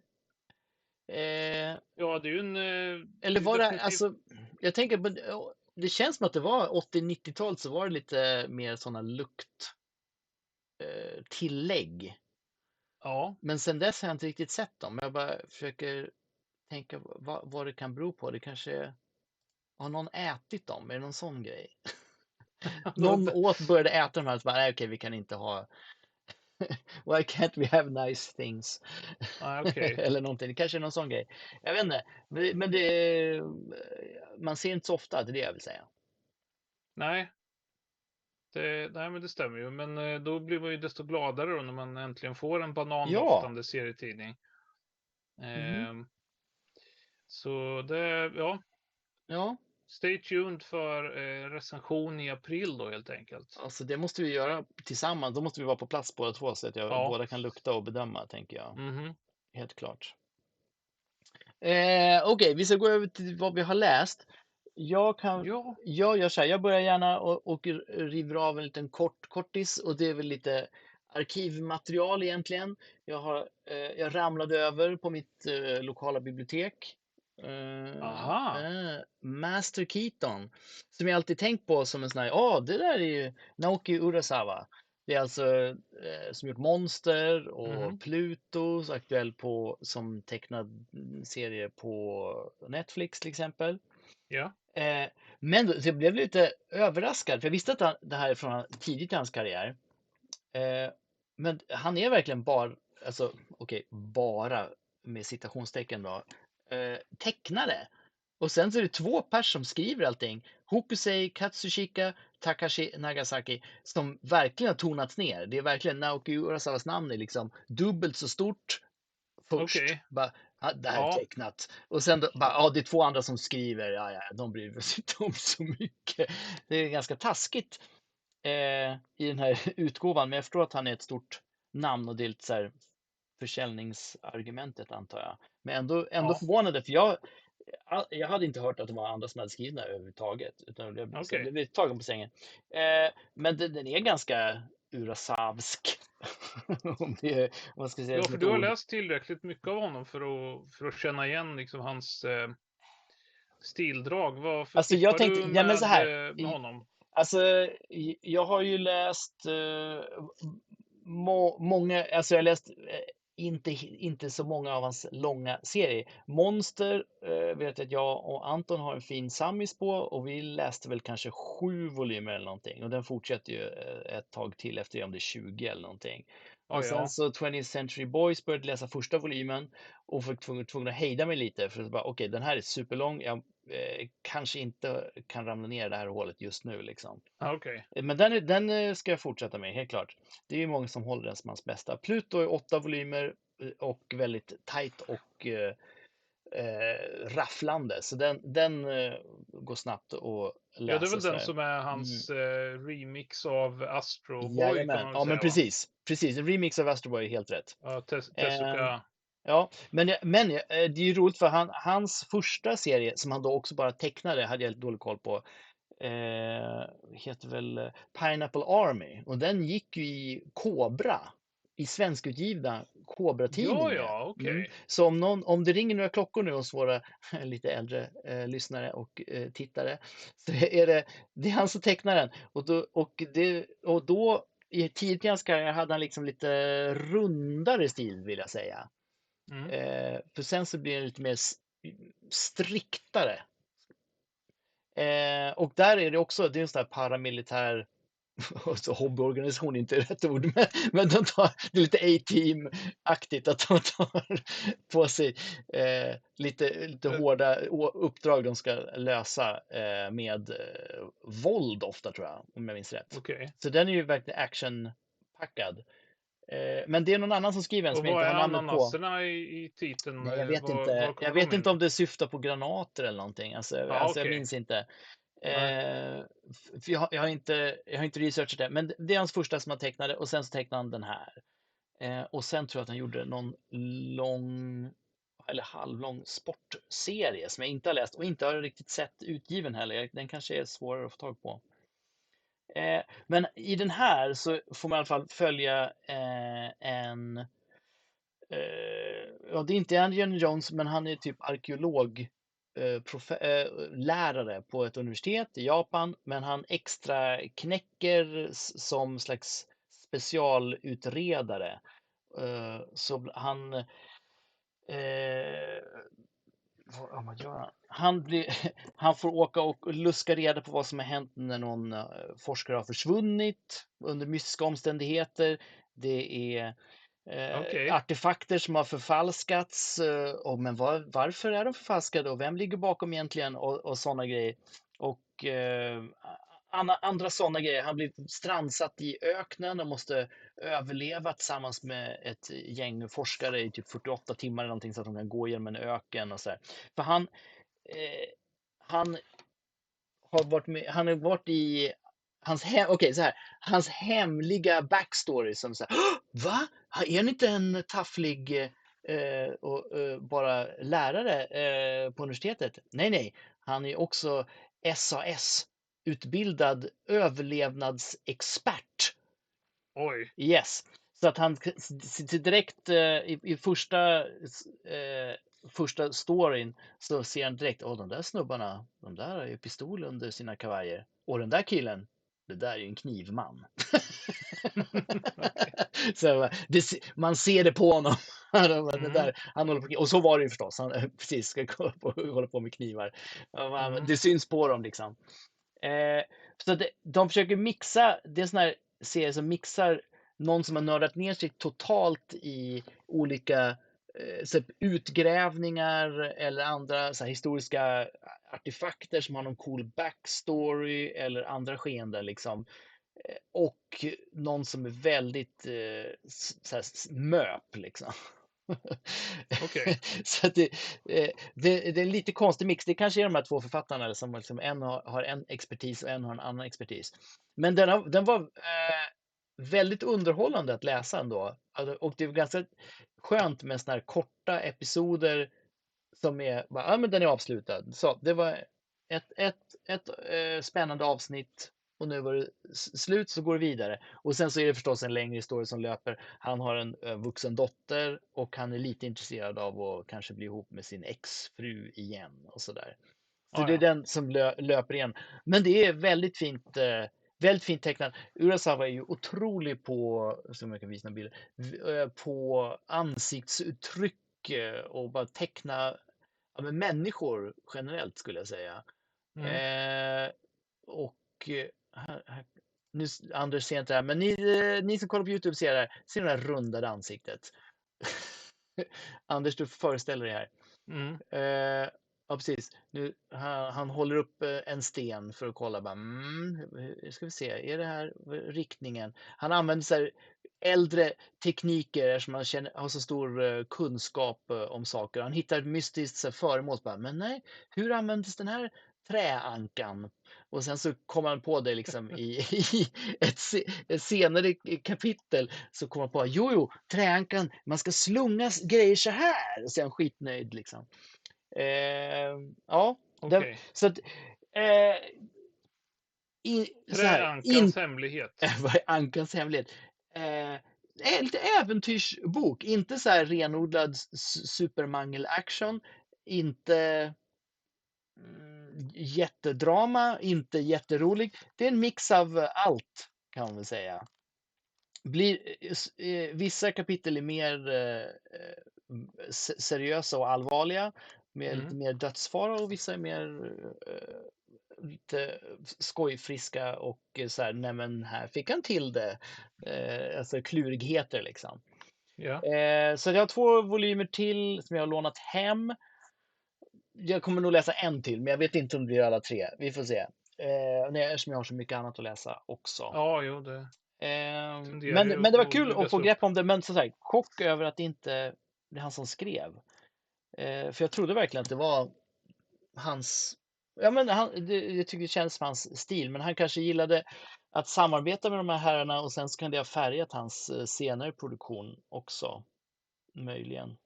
Eh, ja, det är ju en. eh, eller var det, alltså, jag tänker på, det känns som att det var 80-90-tal så var det lite mer sådana lukt eh, tillägg. Ja, Men sen dess har jag inte riktigt sett dem. Jag bara försöker tänka vad, vad det kan bero på. Det kanske har någon ätit dem? Är det någon sån grej? *laughs* Någon åt började äta de här och bara, nej okej, vi kan inte ha *laughs* Why can't we have nice things? nej, *laughs* okej. Eller någonting. Kanske är någon sån grej. Jag vet inte. Men det- det, man ser inte så ofta, det är det jag vill säga. Nej. Det, nej, men det stämmer ju. Men eh, då blir man ju desto gladare då när man äntligen får en banandoftande serietidning. Ehm, Så det, ja, Ja, stay tuned för eh, recension i april då helt enkelt. alltså det måste vi göra tillsammans. Då måste vi vara på plats båda två så att jag Ja. båda kan lukta och bedöma, tänker jag. Mhm. Helt klart. Eh, Okej, vi ska gå över till vad vi har läst. Jag kan Ja, Jag gör så här, jag börjar gärna och, och river av en liten kort kortis och det är väl lite arkivmaterial egentligen. Jag, har, eh, jag ramlade över på mitt eh, lokala bibliotek. Eh, Aha. eh, Master Keaton, som jag alltid tänkt på som en sån här, ja det där är ju Naoki Urasawa. Det är alltså eh, som gjort Monster och Mhm. Pluto, så aktuell på, som tecknad serie på Netflix till exempel. ja, Eh, men då- jag blev lite överraskad, för jag visste att han, det här är från tidigt i hans karriär. Eh, men han är verkligen bara, alltså okej, bara med citationstecken då, eh, tecknare. Och sen så är det två pers som skriver allting. Hokusei Katsushika Takashi Nagasaki som verkligen har tonats ner. Det är verkligen Naoki Urasawas namn är liksom dubbelt så stort först. Okej. Bara, ja, det här är Ja. tecknat. Och sen då, bara, ja, det är två andra som skriver. Ja, ja, de bryr sig inte om så mycket. Det är ganska taskigt eh, i den här *laughs* utgåvan. Men jag förstår att han är ett stort namn och det är lite så här försäljningsargumentet antar jag. Men ändå, ändå Ja. förvånade för jag, jag hade inte hört att det var andra som hade skrivit den överhuvudtaget. Utan jag blev, jag blev tagen på sängen. Eh, men den, den är ganska urasavsk *laughs* om det om man ska säga Ja, för du har ord. läst tillräckligt mycket av honom för att, för att känna igen liksom hans eh, stildrag. Vad Alltså, jag tänkte- du ja, men med, så här, med honom? Alltså, jag har ju läst eh, må, många, alltså jag har läst eh, inte, inte så många av hans långa serier. Monster eh, vet jag att jag och Anton har en fin sammis på och vi läste väl kanske sju volymer eller någonting och den fortsätter ju eh, ett tag till efter det, om det är 20 eller någonting. Och sen ja. så 20th Century Boys började läsa första volymen och var tvungen, tvungen att hejda mig lite för att bara okej, den här är superlång. Jag eh, kanske inte kan ramla ner i det här hålet just nu liksom. Ah, Okej. Men den, den eh, ska jag fortsätta med, helt klart. Det är ju många som håller den som hans bästa. Pluto är åtta volymer eh, och väldigt tajt och eh, eh, rafflande. Så den, den eh, går snabbt att läsa. Ja, det är väl den som är hans eh, remix av Astro Boy Jajamän. Ja, men va? precis. Precis, en remix av Astro Boy är helt rätt. Ja, Tes- Ehm, Tezuka. Ja, men, men eh, det är ju roligt för han, hans första serie som han då också bara tecknade hade jag lite dålig koll på. Eh, heter väl eh, Pineapple Army och den gick ju i Kobra i svenskutgivna Kobra-tidningen. Ja, ja, okej. Mm. Så om, någon, om det ringer några klockor nu hos våra lite äldre eh, lyssnare och eh, tittare *laughs* så är det, det är han som tecknar den. Och då, och det, och då i tidigt i hans karriär hade han liksom lite rundare stil vill jag säga. Mm. Eh, för sen så blir den lite mer striktare. Eh, och där är det också, det är en sån här paramilitär *laughs* så hobbyorganisation är inte rätt ord, men, men de tar, det är lite A-team-aktigt att de tar *laughs* på sig eh, lite, lite Mm. hårda uppdrag de ska lösa eh, med eh, våld ofta tror jag, om jag minns rätt. Okej. Så den är ju verkligen actionpackad. Eh, men det är någon annan som skriver Och som jag vad inte är har namnet på. ananaserna i, i titeln? Nej, jag Eh, vet var- inte. var Jag vet inte in? om det syftar på granater eller någonting. Alltså, Ja, alltså jag okej. minns inte. Eh, för jag, har- jag, har inte jag har inte researchat det, men det är hans första som han tecknade och sen så tecknade han den här. Eh, och sen tror jag att han gjorde någon lång eller halvlång sportserie som jag inte har läst och inte har riktigt sett utgiven heller. Den kanske är svårare att få tag på. Eh, men i den här så får man i alla fall följa eh, en eh, ja, det är inte Indiana Jones, men han är typ arkeolog Eh, eh, lärare på ett universitet i Japan, men han extra knäcker som slags specialutredare. Eh, så han han? Blir, *laughs* han får åka och luska reda på vad som har hänt när någon forskare har försvunnit under mystiska omständigheter. Det är eh, Okej. artefakter som har förfalskats. Eh, och, men var, varför är de förfalskade och vem ligger bakom egentligen och, och sådana grejer. Och eh, andra, andra sådana grejer. Han blir strandsatt i öknen och måste överleva tillsammans med ett gäng forskare i typ 48 timmar eller någonting så att de kan gå genom en öken och så här. För han, eh, han har varit med, han har varit i hans hem, okej så här, hans hemliga backstory som så här, "Åh, va? Är ni inte en tafflig eh, och eh, bara lärare eh, på universitetet? Nej, nej, han är också SAS utbildad överlevnadsexpert. Oj. Yes. Så att han direkt eh, i, i första, eh, första storyn så ser han direkt, åh de där snubbarna, de där har ju pistol under sina kavajer. Och den där killen, det där är ju en knivman. *laughs* *laughs* så det, man ser det på honom. *laughs* Det Mm. där, han håller på, och så var det ju förstås, han precis ska gå på, hålla på med knivar. Mm. Det syns på dem liksom. Eh, så det, de försöker mixa, det är en sån här serie som mixar någon som har nördat ner sig totalt i olika eh, utgrävningar eller andra så här, historiska artefakter som har någon cool backstory eller andra skeenden liksom. Eh, Och någon som är väldigt eh, s- så här, s- möp liksom. *laughs* Så att det, eh, det, det är en lite konstig mix. Det kanske är de här två författarna som liksom en har, har en expertis och en har en annan expertis. Men den, har, den var eh, väldigt underhållande att läsa ändå. Alltså, Och det är ganska skönt med såna här korta episoder som är, bara, ja men den är avslutad. Så det var ett, ett, ett eh, spännande avsnitt och nu var det slut så går det vidare. Och sen så är det förstås en längre historia som löper. Han har en eh, vuxen dotter och han är lite intresserad av att kanske bli ihop med sin exfru igen och sådär. Så Ja, det är ja. den som lö löper igen. Men det är väldigt fint, eh, väldigt fint tecknat. Urasawa är ju otrolig på, som jag kan visa en bild, v- eh, på ansiktsuttryck eh, och bara teckna ja, men människor generellt skulle jag säga. Mm. Eh, och eh, här, här, nu, Anders ser inte det här, men ni, eh, ni som kollar på Youtube ser det här. Ser det här rundade ansiktet? *laughs* Anders, du föreställer dig här. Mm. Eh, ja, precis. Nu, han, han håller upp eh, en sten för att kolla. Bara, mm, ska vi se, är det här riktningen? Han använder så här äldre tekniker eftersom han känner, har så stor eh, kunskap eh, om saker. Han hittar ett mystiskt så här, föremål. Bara, Men nej, hur användes den här träankan? Och sen så kommer han på det liksom i, *laughs* i ett, se, ett senare kapitel så kommer han på jo, jo, träankan, man ska slunga grejer så här. Och så är han skitnöjd liksom. Eh, ja, Okej. det, så att eh, i, så här, Träankans hemlighet. *laughs* vad är Ankans hemlighet? Eh, lite äventyrsbok, inte så här renodlad s- supermangel action, inte mm, jättedrama, inte jätterolig. Det är en mix av allt kan man väl säga. Blir, eh, vissa kapitel är mer eh, eh, se- seriösa och allvarliga, med Mm. lite mer dödsfara och vissa är mer eh, lite skojfriska och så här, nej men här fick han till det. Eh, alltså klurigheter liksom. Ja. Eh, så jag har två volymer till som jag har lånat hem. Jag kommer nog läsa en till, men jag vet inte om det blir alla tre. Vi får se. Eh, eftersom jag har så mycket annat att läsa också. ja, jo, det. Eh, tenderar men, men det var kul att få grepp om det. Men som sagt, chock över att det inte det är han som skrev. Eh, för jag trodde verkligen att det var hans... Ja, men han, det, jag tycker det känns som hans stil, men han kanske gillade att samarbeta med de här herrarna och sen så kan det ha färgat hans eh, senare produktion också. Möjligen.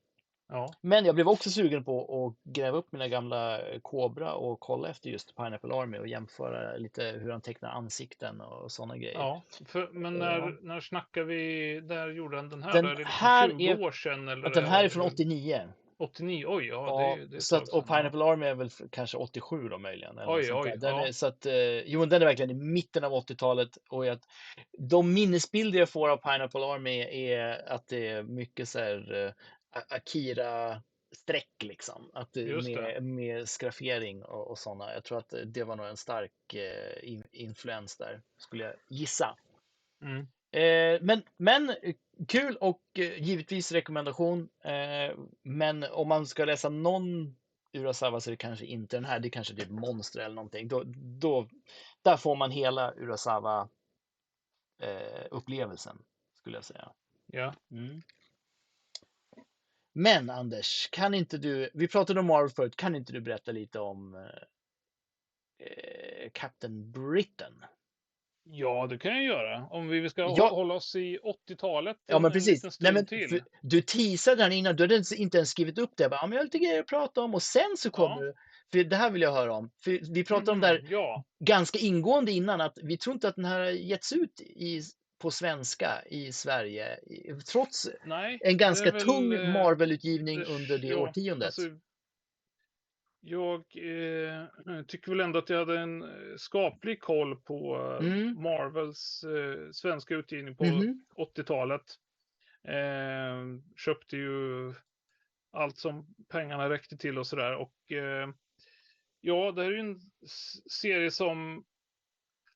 Ja. Men jag blev också sugen på att gräva upp mina gamla Cobra och kolla efter just Pineapple Army och jämföra lite hur han tecknar ansikten och sådana grejer. Ja, för, men Ja. när, när snackar vi, där gjorde han den här? Den är det liksom här 20 är- år sedan eller? Den här är från 89. 89, oj, ja. Ja, det, det så att, och. Pineapple Army är väl kanske 87 då möjligen. Eller Oj, oj. Den ja. är, så att, eh, jo, men den är verkligen i mitten av 80-talet. Och jag, de minnesbilder jag får av Pineapple Army är att det är mycket så här eh, A- Akira-streck liksom. Att med, med skraffering och, och sådana. Jag tror att det var nog en stark eh, in, influens där, skulle jag gissa. Mm. Eh, men, men kul och eh, givetvis rekommendation. Eh, men om man ska läsa någon Urasawa så är det kanske inte den här. Det är kanske typ Monster eller någonting. Då, då, där får man hela Urasawa upplevelsen skulle jag säga. Ja. Mm. Men Anders, kan inte du, vi pratade om Marvel förut, kan inte du berätta lite om eh, Captain Britain? Ja, det kan jag göra. Om vi ska Ja. hålla oss i 80-talet. Ja, men en precis. Nej, men, du teasade den innan, du hade inte ens skrivit upp det. Jag, bara, ja, men jag har lite grejer att prata om och sen så kommer Ja. du. För det här vill jag höra om. För vi pratade om det här Mhm, Ja, ganska ingående innan, att vi tror inte att den här har getts ut i, på svenska i Sverige. Trots nej. en ganska väl, tung eh, Marvel-utgivning under det ja, årtiondet. alltså, jag eh, *clears throat* tycker väl ändå att jag hade en eh, skaplig koll på eh, Mm. Marvels eh, svenska utgivning på Mhm. 80-talet. Eh, köpte ju allt som pengarna räckte till och sådär. Och eh, ja, det här är ju en serie som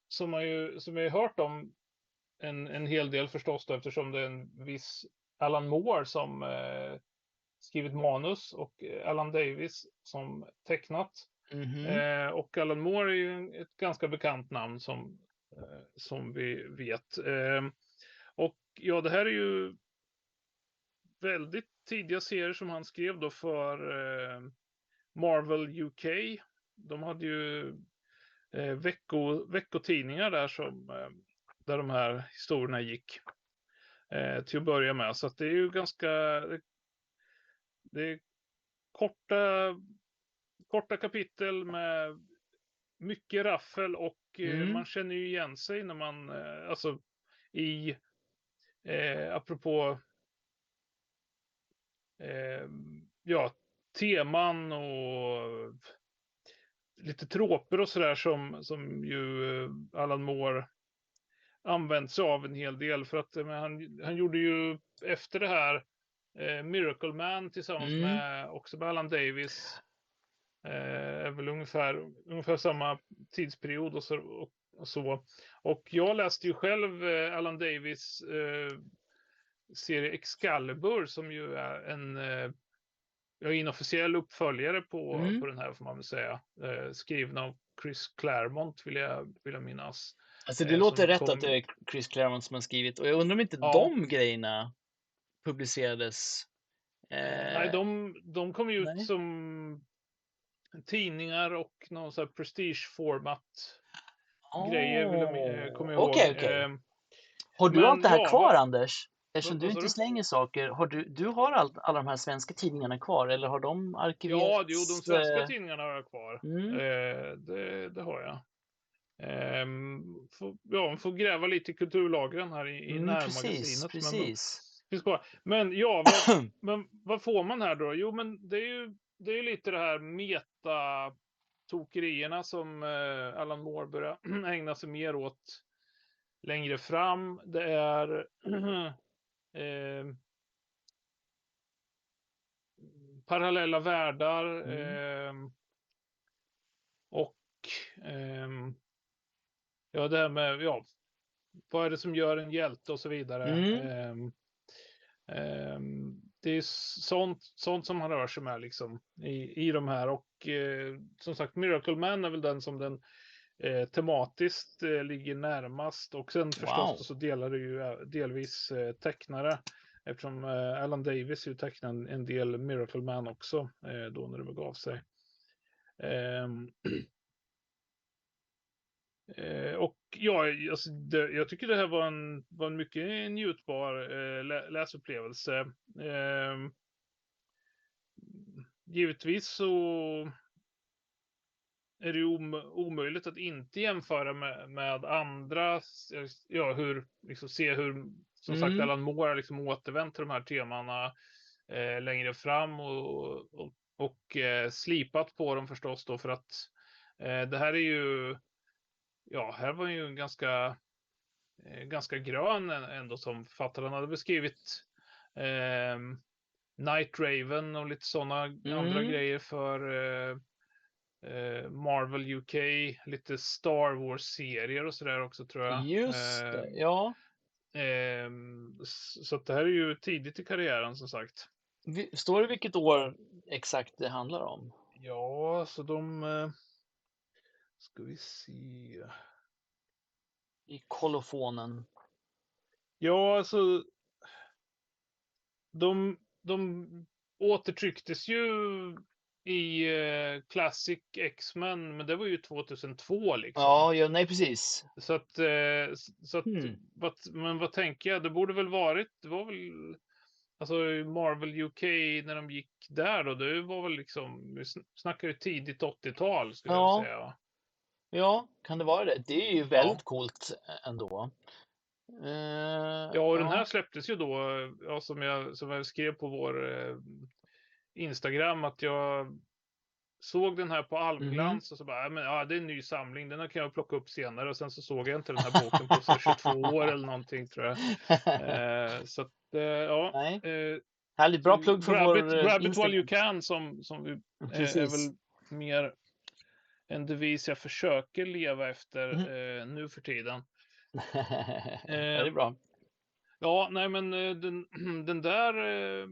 som man ju som jag har hört om en, en hel del förstås då, eftersom det är en viss Alan Moore som skrivit manus och eh, Alan Davis som tecknat. Mhm. Eh, och Alan Moore är ju ett ganska bekant namn som, eh, som vi vet. Eh, och ja, det här är ju väldigt tidiga serier som han skrev då för eh, Marvel UK. De hade ju eh, vecko, veckotidningar där som eh, där de här historierna gick eh, till att börja med. Så att det är ju ganska det, är korta korta kapitel med mycket raffel och eh, Mm. man känner ju igen sig när man, eh, alltså i, eh, apropå, eh, ja, teman och lite troper och sådär som, som ju eh, Alan Moore använt sig av en hel del för att men han, han gjorde ju efter det här eh, Miracle Man tillsammans Mm. med också med Alan Davis. Eh, är väl ungefär, ungefär samma tidsperiod och så, och, och så. Och jag läste ju själv eh, Alan Davis eh, serie Excalibur som ju är en eh, inofficiell uppföljare på, Mm. på den här får man väl säga. Eh, skriven av Chris Claremont vill jag, vill jag minnas. Alltså det eh, låter rätt kom- att det är Chris Claremont som har skrivit och jag undrar om inte Ja. de grejerna publicerades. Eh, Nej, de, de kom ju ut nej. som tidningar och någon sån här prestige-format grejer vill jag, eh, kommer ihåg. okej. Ehm, Har du men allt det här ja, kvar vad- Anders? Eftersom du inte du? slänger saker, har du, du har allt, alla de här svenska tidningarna kvar eller har de arkiverats? ja, jo, de svenska eh, tidningarna har jag kvar. Mm. Eh, det, det har jag. Um, får, ja, man får gräva lite i kulturlagren här i, i Mm, närmagasinet. precis, precis. Finns kvar. Men ja, vad, *clears throat* men vad får man här då? Jo, men det är ju, det är ju lite det här meta-tokerierna som eh, Alan Moore börjar *clears throat* ägna sig mer åt längre fram. Det är *clears throat* eh, parallella världar Mm. eh, och ehm, ja, det här med ja, vad är det som gör en hjälte och så vidare. Mm. Ehm, ehm, det är sånt, sånt som han rör sig med liksom i, i de här och eh, som sagt Miracle Man är väl den som den eh, tematiskt eh, ligger närmast och sen förstås Wow. så delar det ju eh, delvis eh, tecknare eftersom eh, Alan Davis ju tecknade en, del Miracle Man också då när det begav sig. *clears throat* Eh, och ja, alltså det, jag tycker det här var en, var en mycket njutbar eh, lä, läsupplevelse. Eh, givetvis så är det ju om, omöjligt att inte jämföra med, med andra, ja hur, liksom se hur, som Mm. sagt Alan Moore har liksom återvänt till de här temana eh, längre fram och, och, och eh, slipat på dem förstås då för att eh, det här är ju ja, här var ju en ganska, eh, ganska grön ändå som författaren hade beskrivit. Eh, Night Raven och lite sådana andra Mm. grejer för eh, eh, Marvel UK, lite Star Wars-serier och sådär också tror jag. Just Eh, det, ja. ehm, så att det här är ju tidigt i karriären som sagt. Står det vilket år exakt det handlar om? Ja, så de... Ska vi se. I kolofonen. Ja, alltså. De, de återtrycktes ju i eh, Classic X-Men, men det var ju 2002 liksom. Ja, ja, nej precis. Så att, eh, så att Hmm. vad, men vad tänker jag? Det borde väl varit, det var väl, alltså Marvel UK när de gick där då, det var väl liksom, vi sn- snackar ju tidigt 80-tal skulle Ja. jag säga. Ja, kan det vara det? Det är ju väldigt Ja. coolt ä- ändå. Eh, Ja, och den här släpptes ju då, ja, som, jag, som jag skrev på vår eh, Instagram, att jag såg den här på Almglans och så bara, ja, men, ja, det är en ny samling, den här kan jag plocka upp senare. Och sen så såg jag inte den här boken på så *laughs* här 22 år eller någonting tror jag. Eh, så att, eh, ja. Nej, Eh, härligt. Bra plugg för grab vår eh, grab it while Instagram. you can som, som vi, eh, är väl mer en devis jag försöker leva efter Mhm. eh, nu för tiden. *laughs* ja, det är bra. Ja, nej men eh, den, *clears throat* den där eh,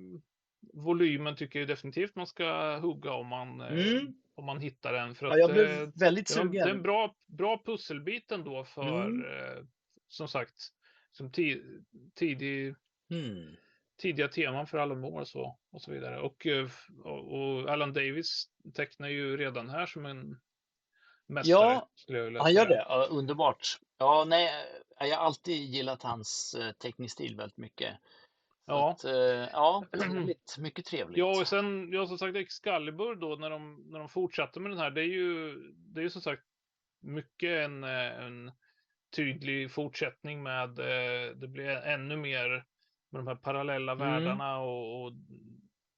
volymen tycker jag definitivt man ska hugga om man, eh, Mm. om man hittar den. För Ja, jag eh, blev väldigt det, var, det är en sugen. bra, bra pusselbit ändå för, Mm. eh, som sagt, som ti- tidig, Mm. tidiga teman för Alan Moore och så, och så vidare. Och, eh, och, och Alan Davis tecknar ju redan här som en mästare. Ja, skulle jag vilja Han gör det, ja, underbart. Ja, nej, eh, jag har alltid gillat hans eh, teckningsstil väldigt mycket. Ja. Att, eh, ja, *clears throat* trevligt. Mycket trevligt. Ja, och sen, ja som sagt Excalibur då när de, när de fortsatte med den här, det är ju, det är ju som sagt mycket en, eh, en tydlig fortsättning med, eh, det blir ännu mer med de här parallella Mm. världarna och, och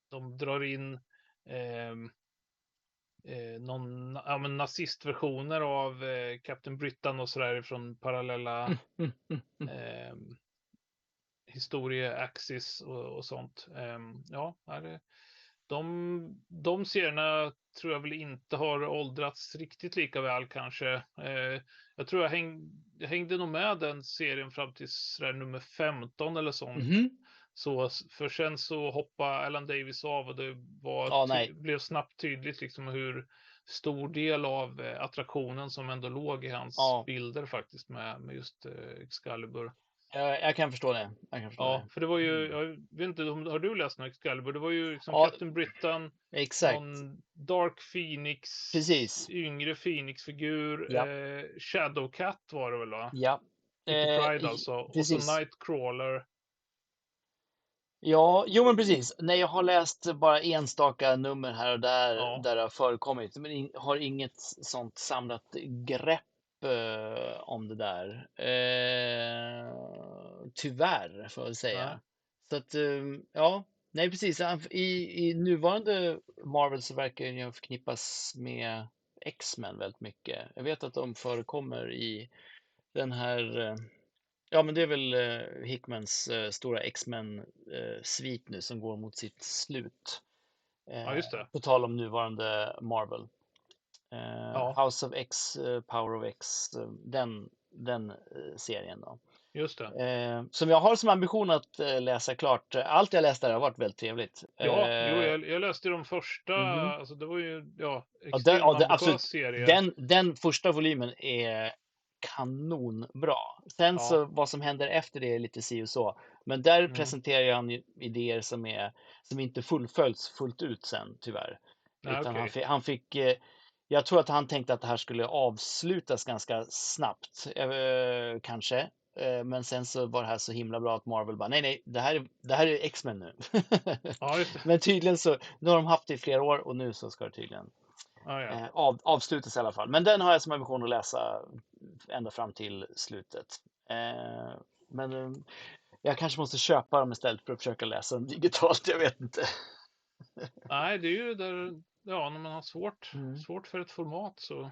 de drar in ehm, eh, någon, ja, men nazistversioner av eh, Captain Britain och sådär från parallella Mm, mm, mm. eh, historieaxis och, och sånt. Ehm, ja, det, de, de serierna tror jag väl inte har åldrats riktigt lika väl kanske. Eh, jag tror jag, häng, jag hängde nog med den serien fram till nummer 15 eller sånt. Mhm. Så, för sen så hoppade Alan Davis av och det var Ja, blev snabbt tydligt liksom hur stor del av eh, attraktionen som ändå låg i hans Ja. bilder faktiskt med, med just eh, Excalibur. Jag, jag kan förstå det. Jag kan förstå Ja, det. för det var ju, Mm. jag vet inte, har du läst någon Excalibur? Det var ju liksom Ja. Captain Britain, Exakt. Dark Phoenix, Precis. yngre Phoenix-figur, Ja. eh, Shadowcat var det väl va? Ja. Eh, Pryde i- alltså. Och precis. så Nightcrawler. Ja, jo men precis. Nej, jag har läst bara enstaka nummer här och där, Ja. där det har förekommit, men in, har inget sånt samlat grepp eh, om det där. Eh, tyvärr, får jag säga. Nej. Så att, eh, ja, nej precis. I, I nuvarande Marvel så verkar den förknippas med X-Men väldigt mycket. Jag vet att de förekommer i den här eh, Ja, men det är väl eh, Hickmans eh, stora X-Men-svit nu som går mot sitt slut. Ja, just det. Eh, På tal om nuvarande Marvel. Eh, Ja. House of X, eh, Power of X, eh, den, den eh, serien då. Just det. Eh, som jag har som ambition att eh, läsa klart. Allt jag läst där har varit väldigt trevligt. Ja, Eh, jo, jag, jag läste de första, Mhm. alltså det var ju, ja, den- ja, ambitiös absolut. serie. Den, den första volymen är kanonbra. Sen Ja. så vad som händer efter det är lite si och så. Men där Mm. presenterar han idéer som, är, som inte fullföljs fullt ut sen tyvärr. Nej, Utan han, okej. fick, han fick, eh, jag tror att han tänkte att det här skulle avslutas ganska snabbt, eh, kanske. Eh, Men sen så var det här så himla bra att Marvel bara, nej, nej, det här är, det här är X-Men nu. *laughs* Ja. Men tydligen så, nu har de haft det i flera år och nu så ska det tydligen Ja, ja. eh, av, avslutas i alla fall. Men den har jag som ambition att läsa ända fram till slutet. Eh, men eh, jag kanske måste köpa dem istället för att försöka läsa dem digitalt, jag vet inte. *laughs* Nej, det är ju där, ja, när man har svårt, Mm. svårt för ett format så.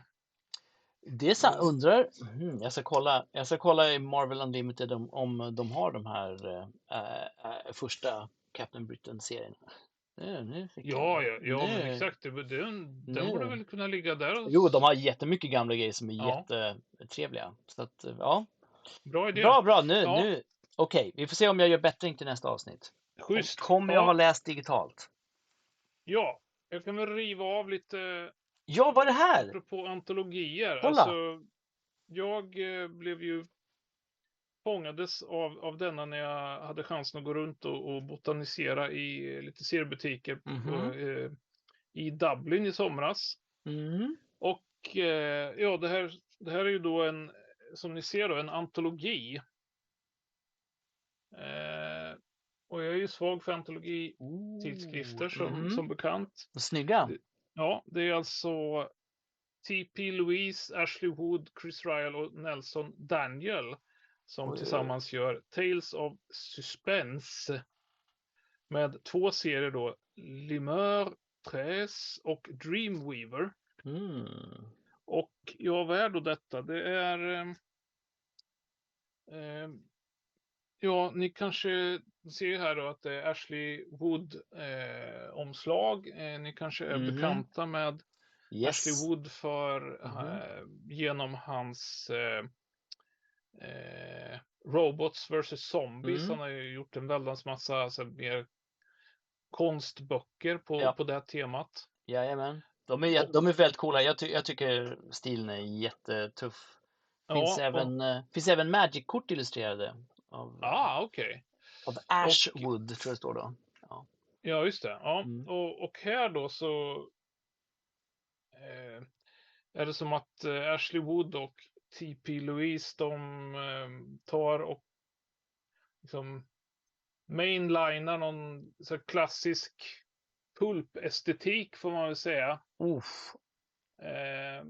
Det är sant, undrar, mm, jag ska kolla, jag ska kolla i Marvel Unlimited om, om de har de här eh, första Captain Britain-serierna. Nu, nu fick Ja, jag- ja, ja, men exakt. Det, den, den borde väl kunna ligga där. Och, Jo, de har jättemycket gamla grejer som är Ja. jättetrevliga. Så att, ja. Bra idé. Bra, bra, nu, Ja. nu. Okej, vi får se om jag gör bättring till nästa avsnitt. Schysst. Kommer jag ja, ha läst digitalt? ja, jag kan väl riva av lite Ja, vad är det här? apropå antologier. Kolla. Alltså, jag eh, blev ju fångades av, av denna när jag hade chansen att gå runt och, och botanisera i lite seriebutiker på, Mhm. eh, i Dublin i somras. Mm. Och eh, ja, det här, det här är ju då en, som ni ser då, en antologi. Eh, och jag är ju svag för antologitidskrifter som, Mhm. som bekant. Snygga. Ja, det är alltså T.P. Louise, Ashley Wood, Chris Ryle och Nelson Daniel som Oj, tillsammans gör Tales of Suspense med två serier då, Limeur, Tres och Dreamweaver. Mm. Och ja, vad är då detta? Det är... ehm, ja, ni kanske ser här då att det är Ashley Wood eh. Eh, ni kanske är Mhm. bekanta med Yes. Ashley Wood för eh, genom hans eh, Robots vs Zombies. Mm. Han har ju gjort en väldans massa alltså, mer konstböcker på, Ja. på det här temat. Jajamän. De är, de är väldigt coola. Jag, ty jag tycker stilen är jättetuff. Finns, Ja, även, eh, finns även Magic-kort illustrerade. Av, Ah, okej. av Ashwood, tror jag det står då. Ja, just det. Ja. Mm. Och, och här då så eh, är det som att eh, Ashley Wood och T.P. Louise de eh, tar och liksom mainlinar någon så klassisk pulpestetik får man väl säga. Uff. Eh,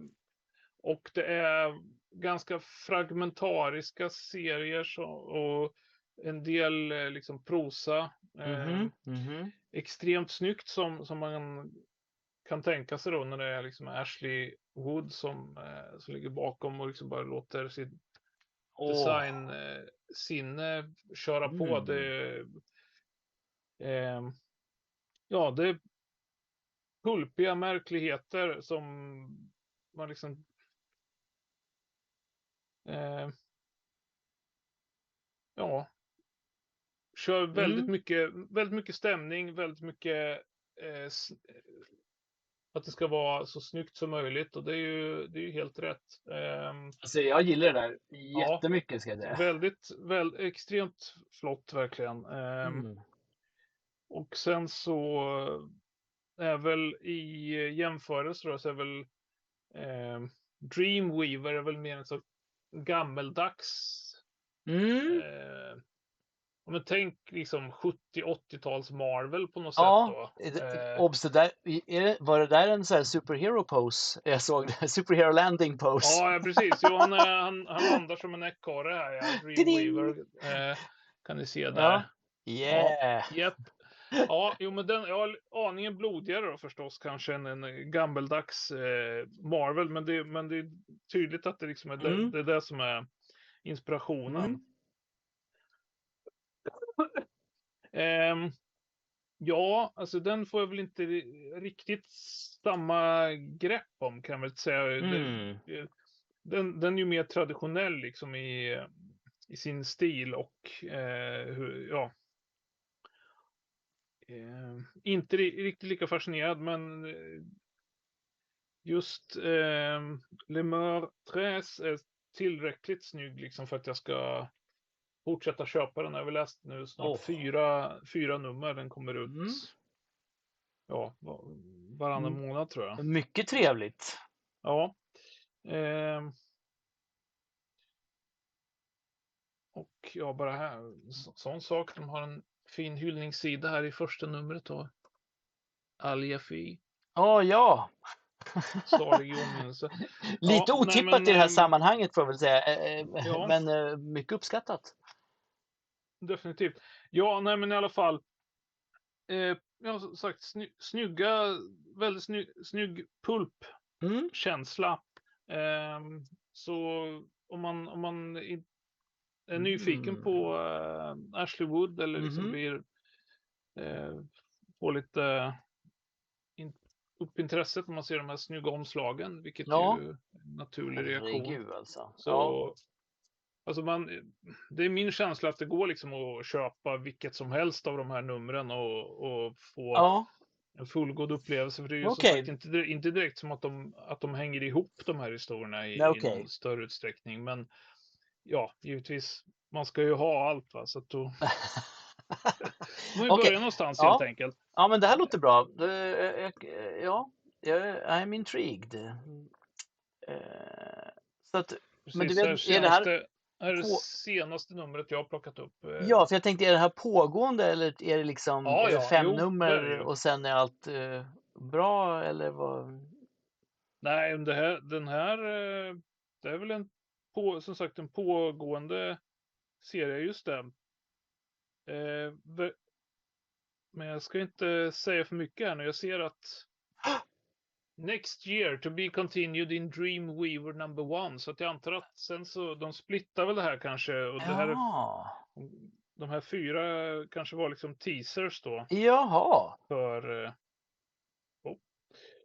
Och det är ganska fragmentariska serier så, och en del eh, liksom prosa. Eh, Mhm, mhm. extremt snyggt som, som man kan tänka sig då när det är liksom Ashley Wood som, eh, som ligger bakom och liksom bara låter sitt Åh, design eh, köra på. Mm. Det, eh, ja, det är pulpiga märkligheter som man liksom eh, ja, kör väldigt Mm. mycket, väldigt mycket stämning, väldigt mycket eh, att det ska vara så snyggt som möjligt och det är ju, det är ju helt rätt. Ehm, Alltså jag gillar det där jättemycket ska jag säga. Väldigt, väl, extremt flott verkligen. Ehm, Mm. Och sen så är väl i jämförelse då så är väl eh, Dreamweaver är väl mer en så gammeldags. Mm. Eh, man tänk liksom 70-80-tals Marvel på något Ja, sätt det- Eh, obs, det där, är det, var det där en sån här superhero pose? Jag såg det, *laughs* superhero landing pose. ja, ja, precis. Jo, han, är- han, han landar som en ekorre här, ja. Dreamweaver. Eh, kan ni se där. Ja. Yeah! Japp. Ja, jo, men den, ja, aningen blodigare då förstås kanske än en gammeldags eh, Marvel, men det, men det är tydligt att det liksom är det, Mm. det är det som är inspirationen. Mm. Ehm, ja, alltså den får jag väl inte ri- riktigt samma grepp om kan jag väl säga. Den, Mm. den, den är ju mer traditionell liksom i, i sin stil och eh, hur, ja. Eh, inte ri- riktigt lika fascinerad, men eh, just eh, Le Meurtres är tillräckligt snygg liksom för att jag ska fortsätta köpa den. Jag har läst nu snart Åh. fyra, fyra nummer. Den kommer ut Mm. ja, va- varannan Mm. månad tror jag. Mycket trevligt. Ja. ehm. och ja, bara här, så, sån sak. De har en fin hyllningssida här i första numret då. Aljafi, Åh ja! salig åminnelse. *laughs* Lite nej, otippat men, i det här ehm, sammanhanget får jag väl säga. Eh, eh, Ja. Men eh, mycket uppskattat. Definitivt. Ja, nej men i alla fall. Eh, ja, som sagt, sny, snygga, väldigt sny, snygg pulpkänsla. Mm. Ehm, så om man, om man är nyfiken Mm. på eh, Ashley Wood eller liksom Mhm. blir eh, får lite in, upp intresset när man ser de här snygga omslagen, vilket Ja. ju är en naturlig reaktion. Herregud alltså. Så, Ja. Alltså man, det är min känsla att det går liksom att köpa vilket som helst av de här numren och, och få ja. en fullgod upplevelse. För det är ju som sagt inte, inte direkt som att de, att de hänger ihop de här historierna i, Nej, i okej. någon större utsträckning. Men ja, givetvis, man ska ju ha allt va, så att då *laughs* man ju Okej. börja någonstans Ja. helt enkelt. Ja, men det här låter bra. Det, eh, jag- ja, jag, I'm intrigued. Eh, Så att, Men du Precis, vet, är det här här är det senaste numret jag har plockat upp. eh, ja, för jag tänkte, är det här pågående eller är det liksom Ja, det ja, fem jo, det nummer det ju. och sen är allt eh, bra eller vad? Nej, det här, den här, eh, det är väl en, på, som sagt, en pågående serie, just det. Eh, men jag ska inte säga för mycket här nu. Jag ser att *gasps* *gasps* Next year to be continued in Dreamweaver number one. Så att jag antar att sen så, de splittar väl det här kanske. Och det här, Ja, de här fyra kanske var liksom teasers då jaha, för eh,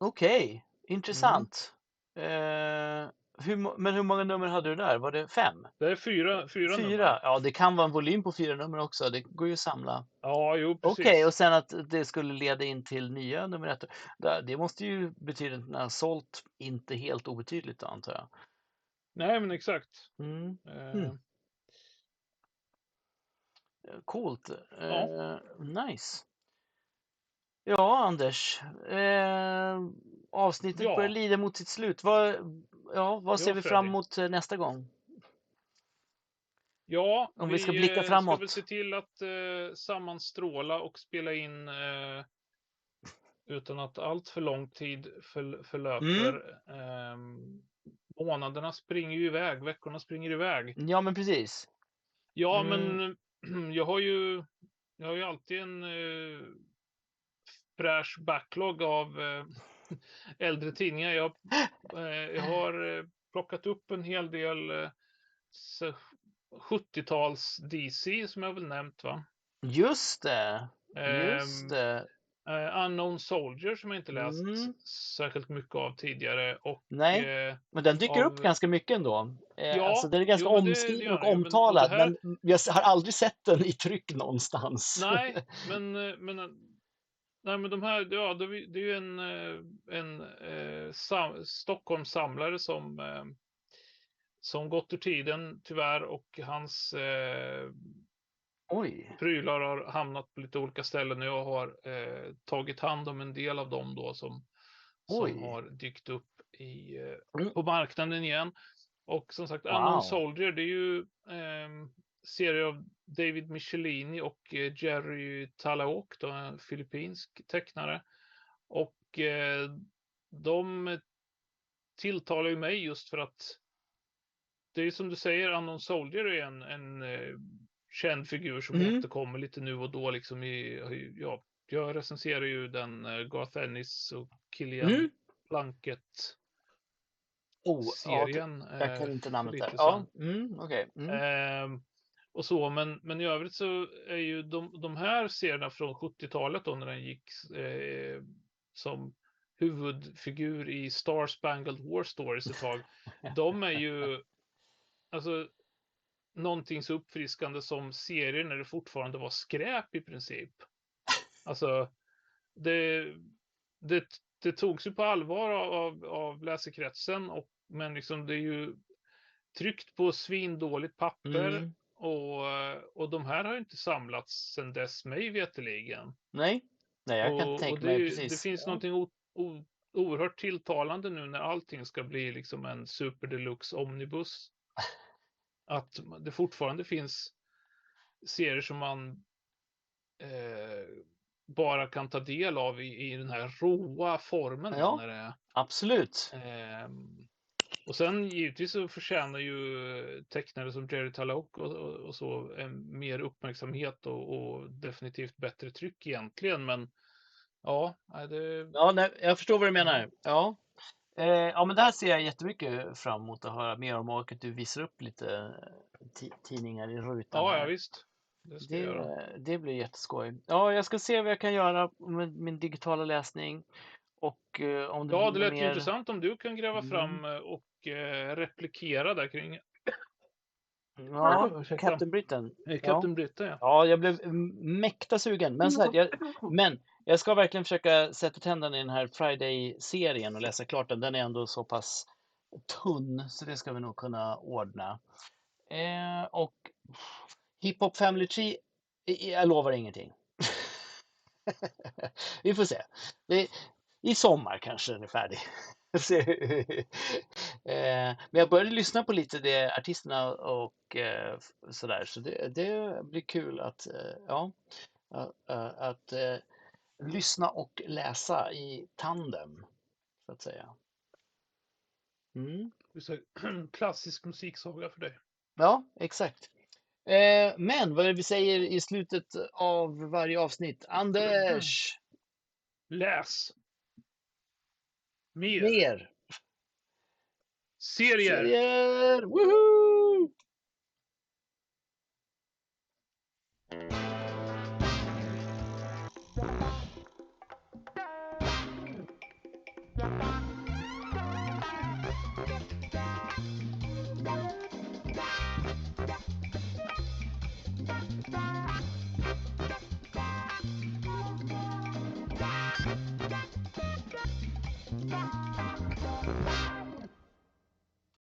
okej, intressant. Eh, hur, men hur många nummer hade du där? Var det fem? Det är fyra, fyra, nummer. Fyra? Ja, det kan vara en volym på fyra nummer också. Det går ju att samla. Ja, jo, Okej, precis. och sen att det skulle leda in till nya nummer ett. Det måste ju betyda att den har sålt inte helt obetydligt antar jag. Nej, men exakt. Mm. Eh, Mm. Coolt. Eh, nice. Ja, Anders. Eh, avsnittet Ja. börjar lida mot sitt slut. Vad, ja, vad ser Ja, vi fram emot eh, nästa gång? Ja, Om vi ska blicka eh, ska framåt. väl se till att eh, sammanstråla och spela in eh, utan att allt för lång tid för, förlöper. Mm. ehm, månaderna springer ju iväg, veckorna springer iväg. Ja, men precis. Ja, Mm. men *clears throat* jag har ju, jag har ju alltid en eh, fräsch backlog av eh, *laughs* äldre tidningar. Jag, eh, jag har eh, plockat upp en hel del eh, så- 70-tals DC som jag väl nämnt va? Just det. Just Ehm, det. eh, Unknown Soldier som jag inte läst Mm. särskilt mycket av tidigare och Nej. eh, Men den dyker upp av- ganska mycket ändå. Eh, Ja, alltså den är ganska jo, men det- det omskriven och men- omtalad, det här- men jag har aldrig sett den i tryck någonstans. Nej, *laughs* men, eh, men, eh, nej, men de här, ja, det är ju en, eh, en eh, sam, Stockholmssamlare som, eh, som gått ur tiden tyvärr och hans eh, Oj. prylar har hamnat på lite olika ställen och jag har eh, tagit hand om en del av dem då som, Oj. som har dykt upp i, eh, Mm. på marknaden igen. Och som sagt, Wow. Unknown Soldier, det är ju ehm, serier av David Michelini och eh, Jerry Talaok, då, en filippinsk tecknare. Och eh, de tilltalar ju mig just för att det är som du säger, Unknown Soldier är en, en eh, känd figur som Mm. återkommer lite nu och då liksom i, ja, jag recenserar ju den eh, Garth Ennis och Killian Mm. Plunkett Oh, ja, serien. jag kan eh, inte namnet där. Ja, mm, okej. Mm. Och så, men, men i övrigt så är ju de, de här serierna från 70-talet då när den gick eh, som huvudfigur i Star Spangled War Stories ett tag. *laughs* de är ju alltså någonting så uppfriskande som serier när det fortfarande var skräp i princip. Alltså, det, det, det togs ju på allvar av, av, av läsekretsen, och, men liksom det är ju tryckt på svindåligt papper Mm. Och, eh, och de här har ju inte samlats sedan dess mig veterligen. Nej, nej, jag kan och, tänka och det, mig precis. det finns ja. någonting o, o, oerhört tilltalande nu när allting ska bli liksom en super deluxe omnibus. *laughs* Att det fortfarande finns serier som man eh, bara kan ta del av i, i den här råa formen. Ja. När det. Absolut. Ehm, och sen givetvis så förtjänar ju tecknare som Jerry Talaok och, och, och så en mer uppmärksamhet och, och definitivt bättre tryck egentligen. Men ja, det, Ja, nej, jag förstår vad du menar. Mm. Ja. Eh, ja, men det här ser jag jättemycket fram emot att höra mer om och att du visar upp lite eh, ti- tidningar i rutan. ja, här. ja visst. Det. Det, det blir jätteskoj. Ja, jag ska se vad jag kan göra med min digitala läsning. Och eh, om det Ja, det lät ju mer... intressant om du kan gräva Mm. fram eh, och eh, replikera där kring Ja. Captain Britain. eh, Captain Britta. Ja. Ja, jag blev mäkta sugen. Men, så här, jag, men jag ska verkligen försöka sätta tänderna i den här Friday-serien och läsa klart den. Den är ändå så pass tunn så det ska vi nog kunna ordna. Eh, och Hip Hop Family Tree, jag lovar ingenting. *laughs* vi får se. Det, I sommar kanske den är färdig. *laughs* Eh, men jag började lyssna på lite det artisterna och eh, sådär så det, det blir kul att, eh, ja, att, lyssna och läsa i tandem så att säga. Mm. *clears throat* Klassisk musiksaga för dig. Ja, exakt. Men vad är det vi säger i slutet av varje avsnitt? Anders, Läs! Mer! mer Serier! serier! Woohoo!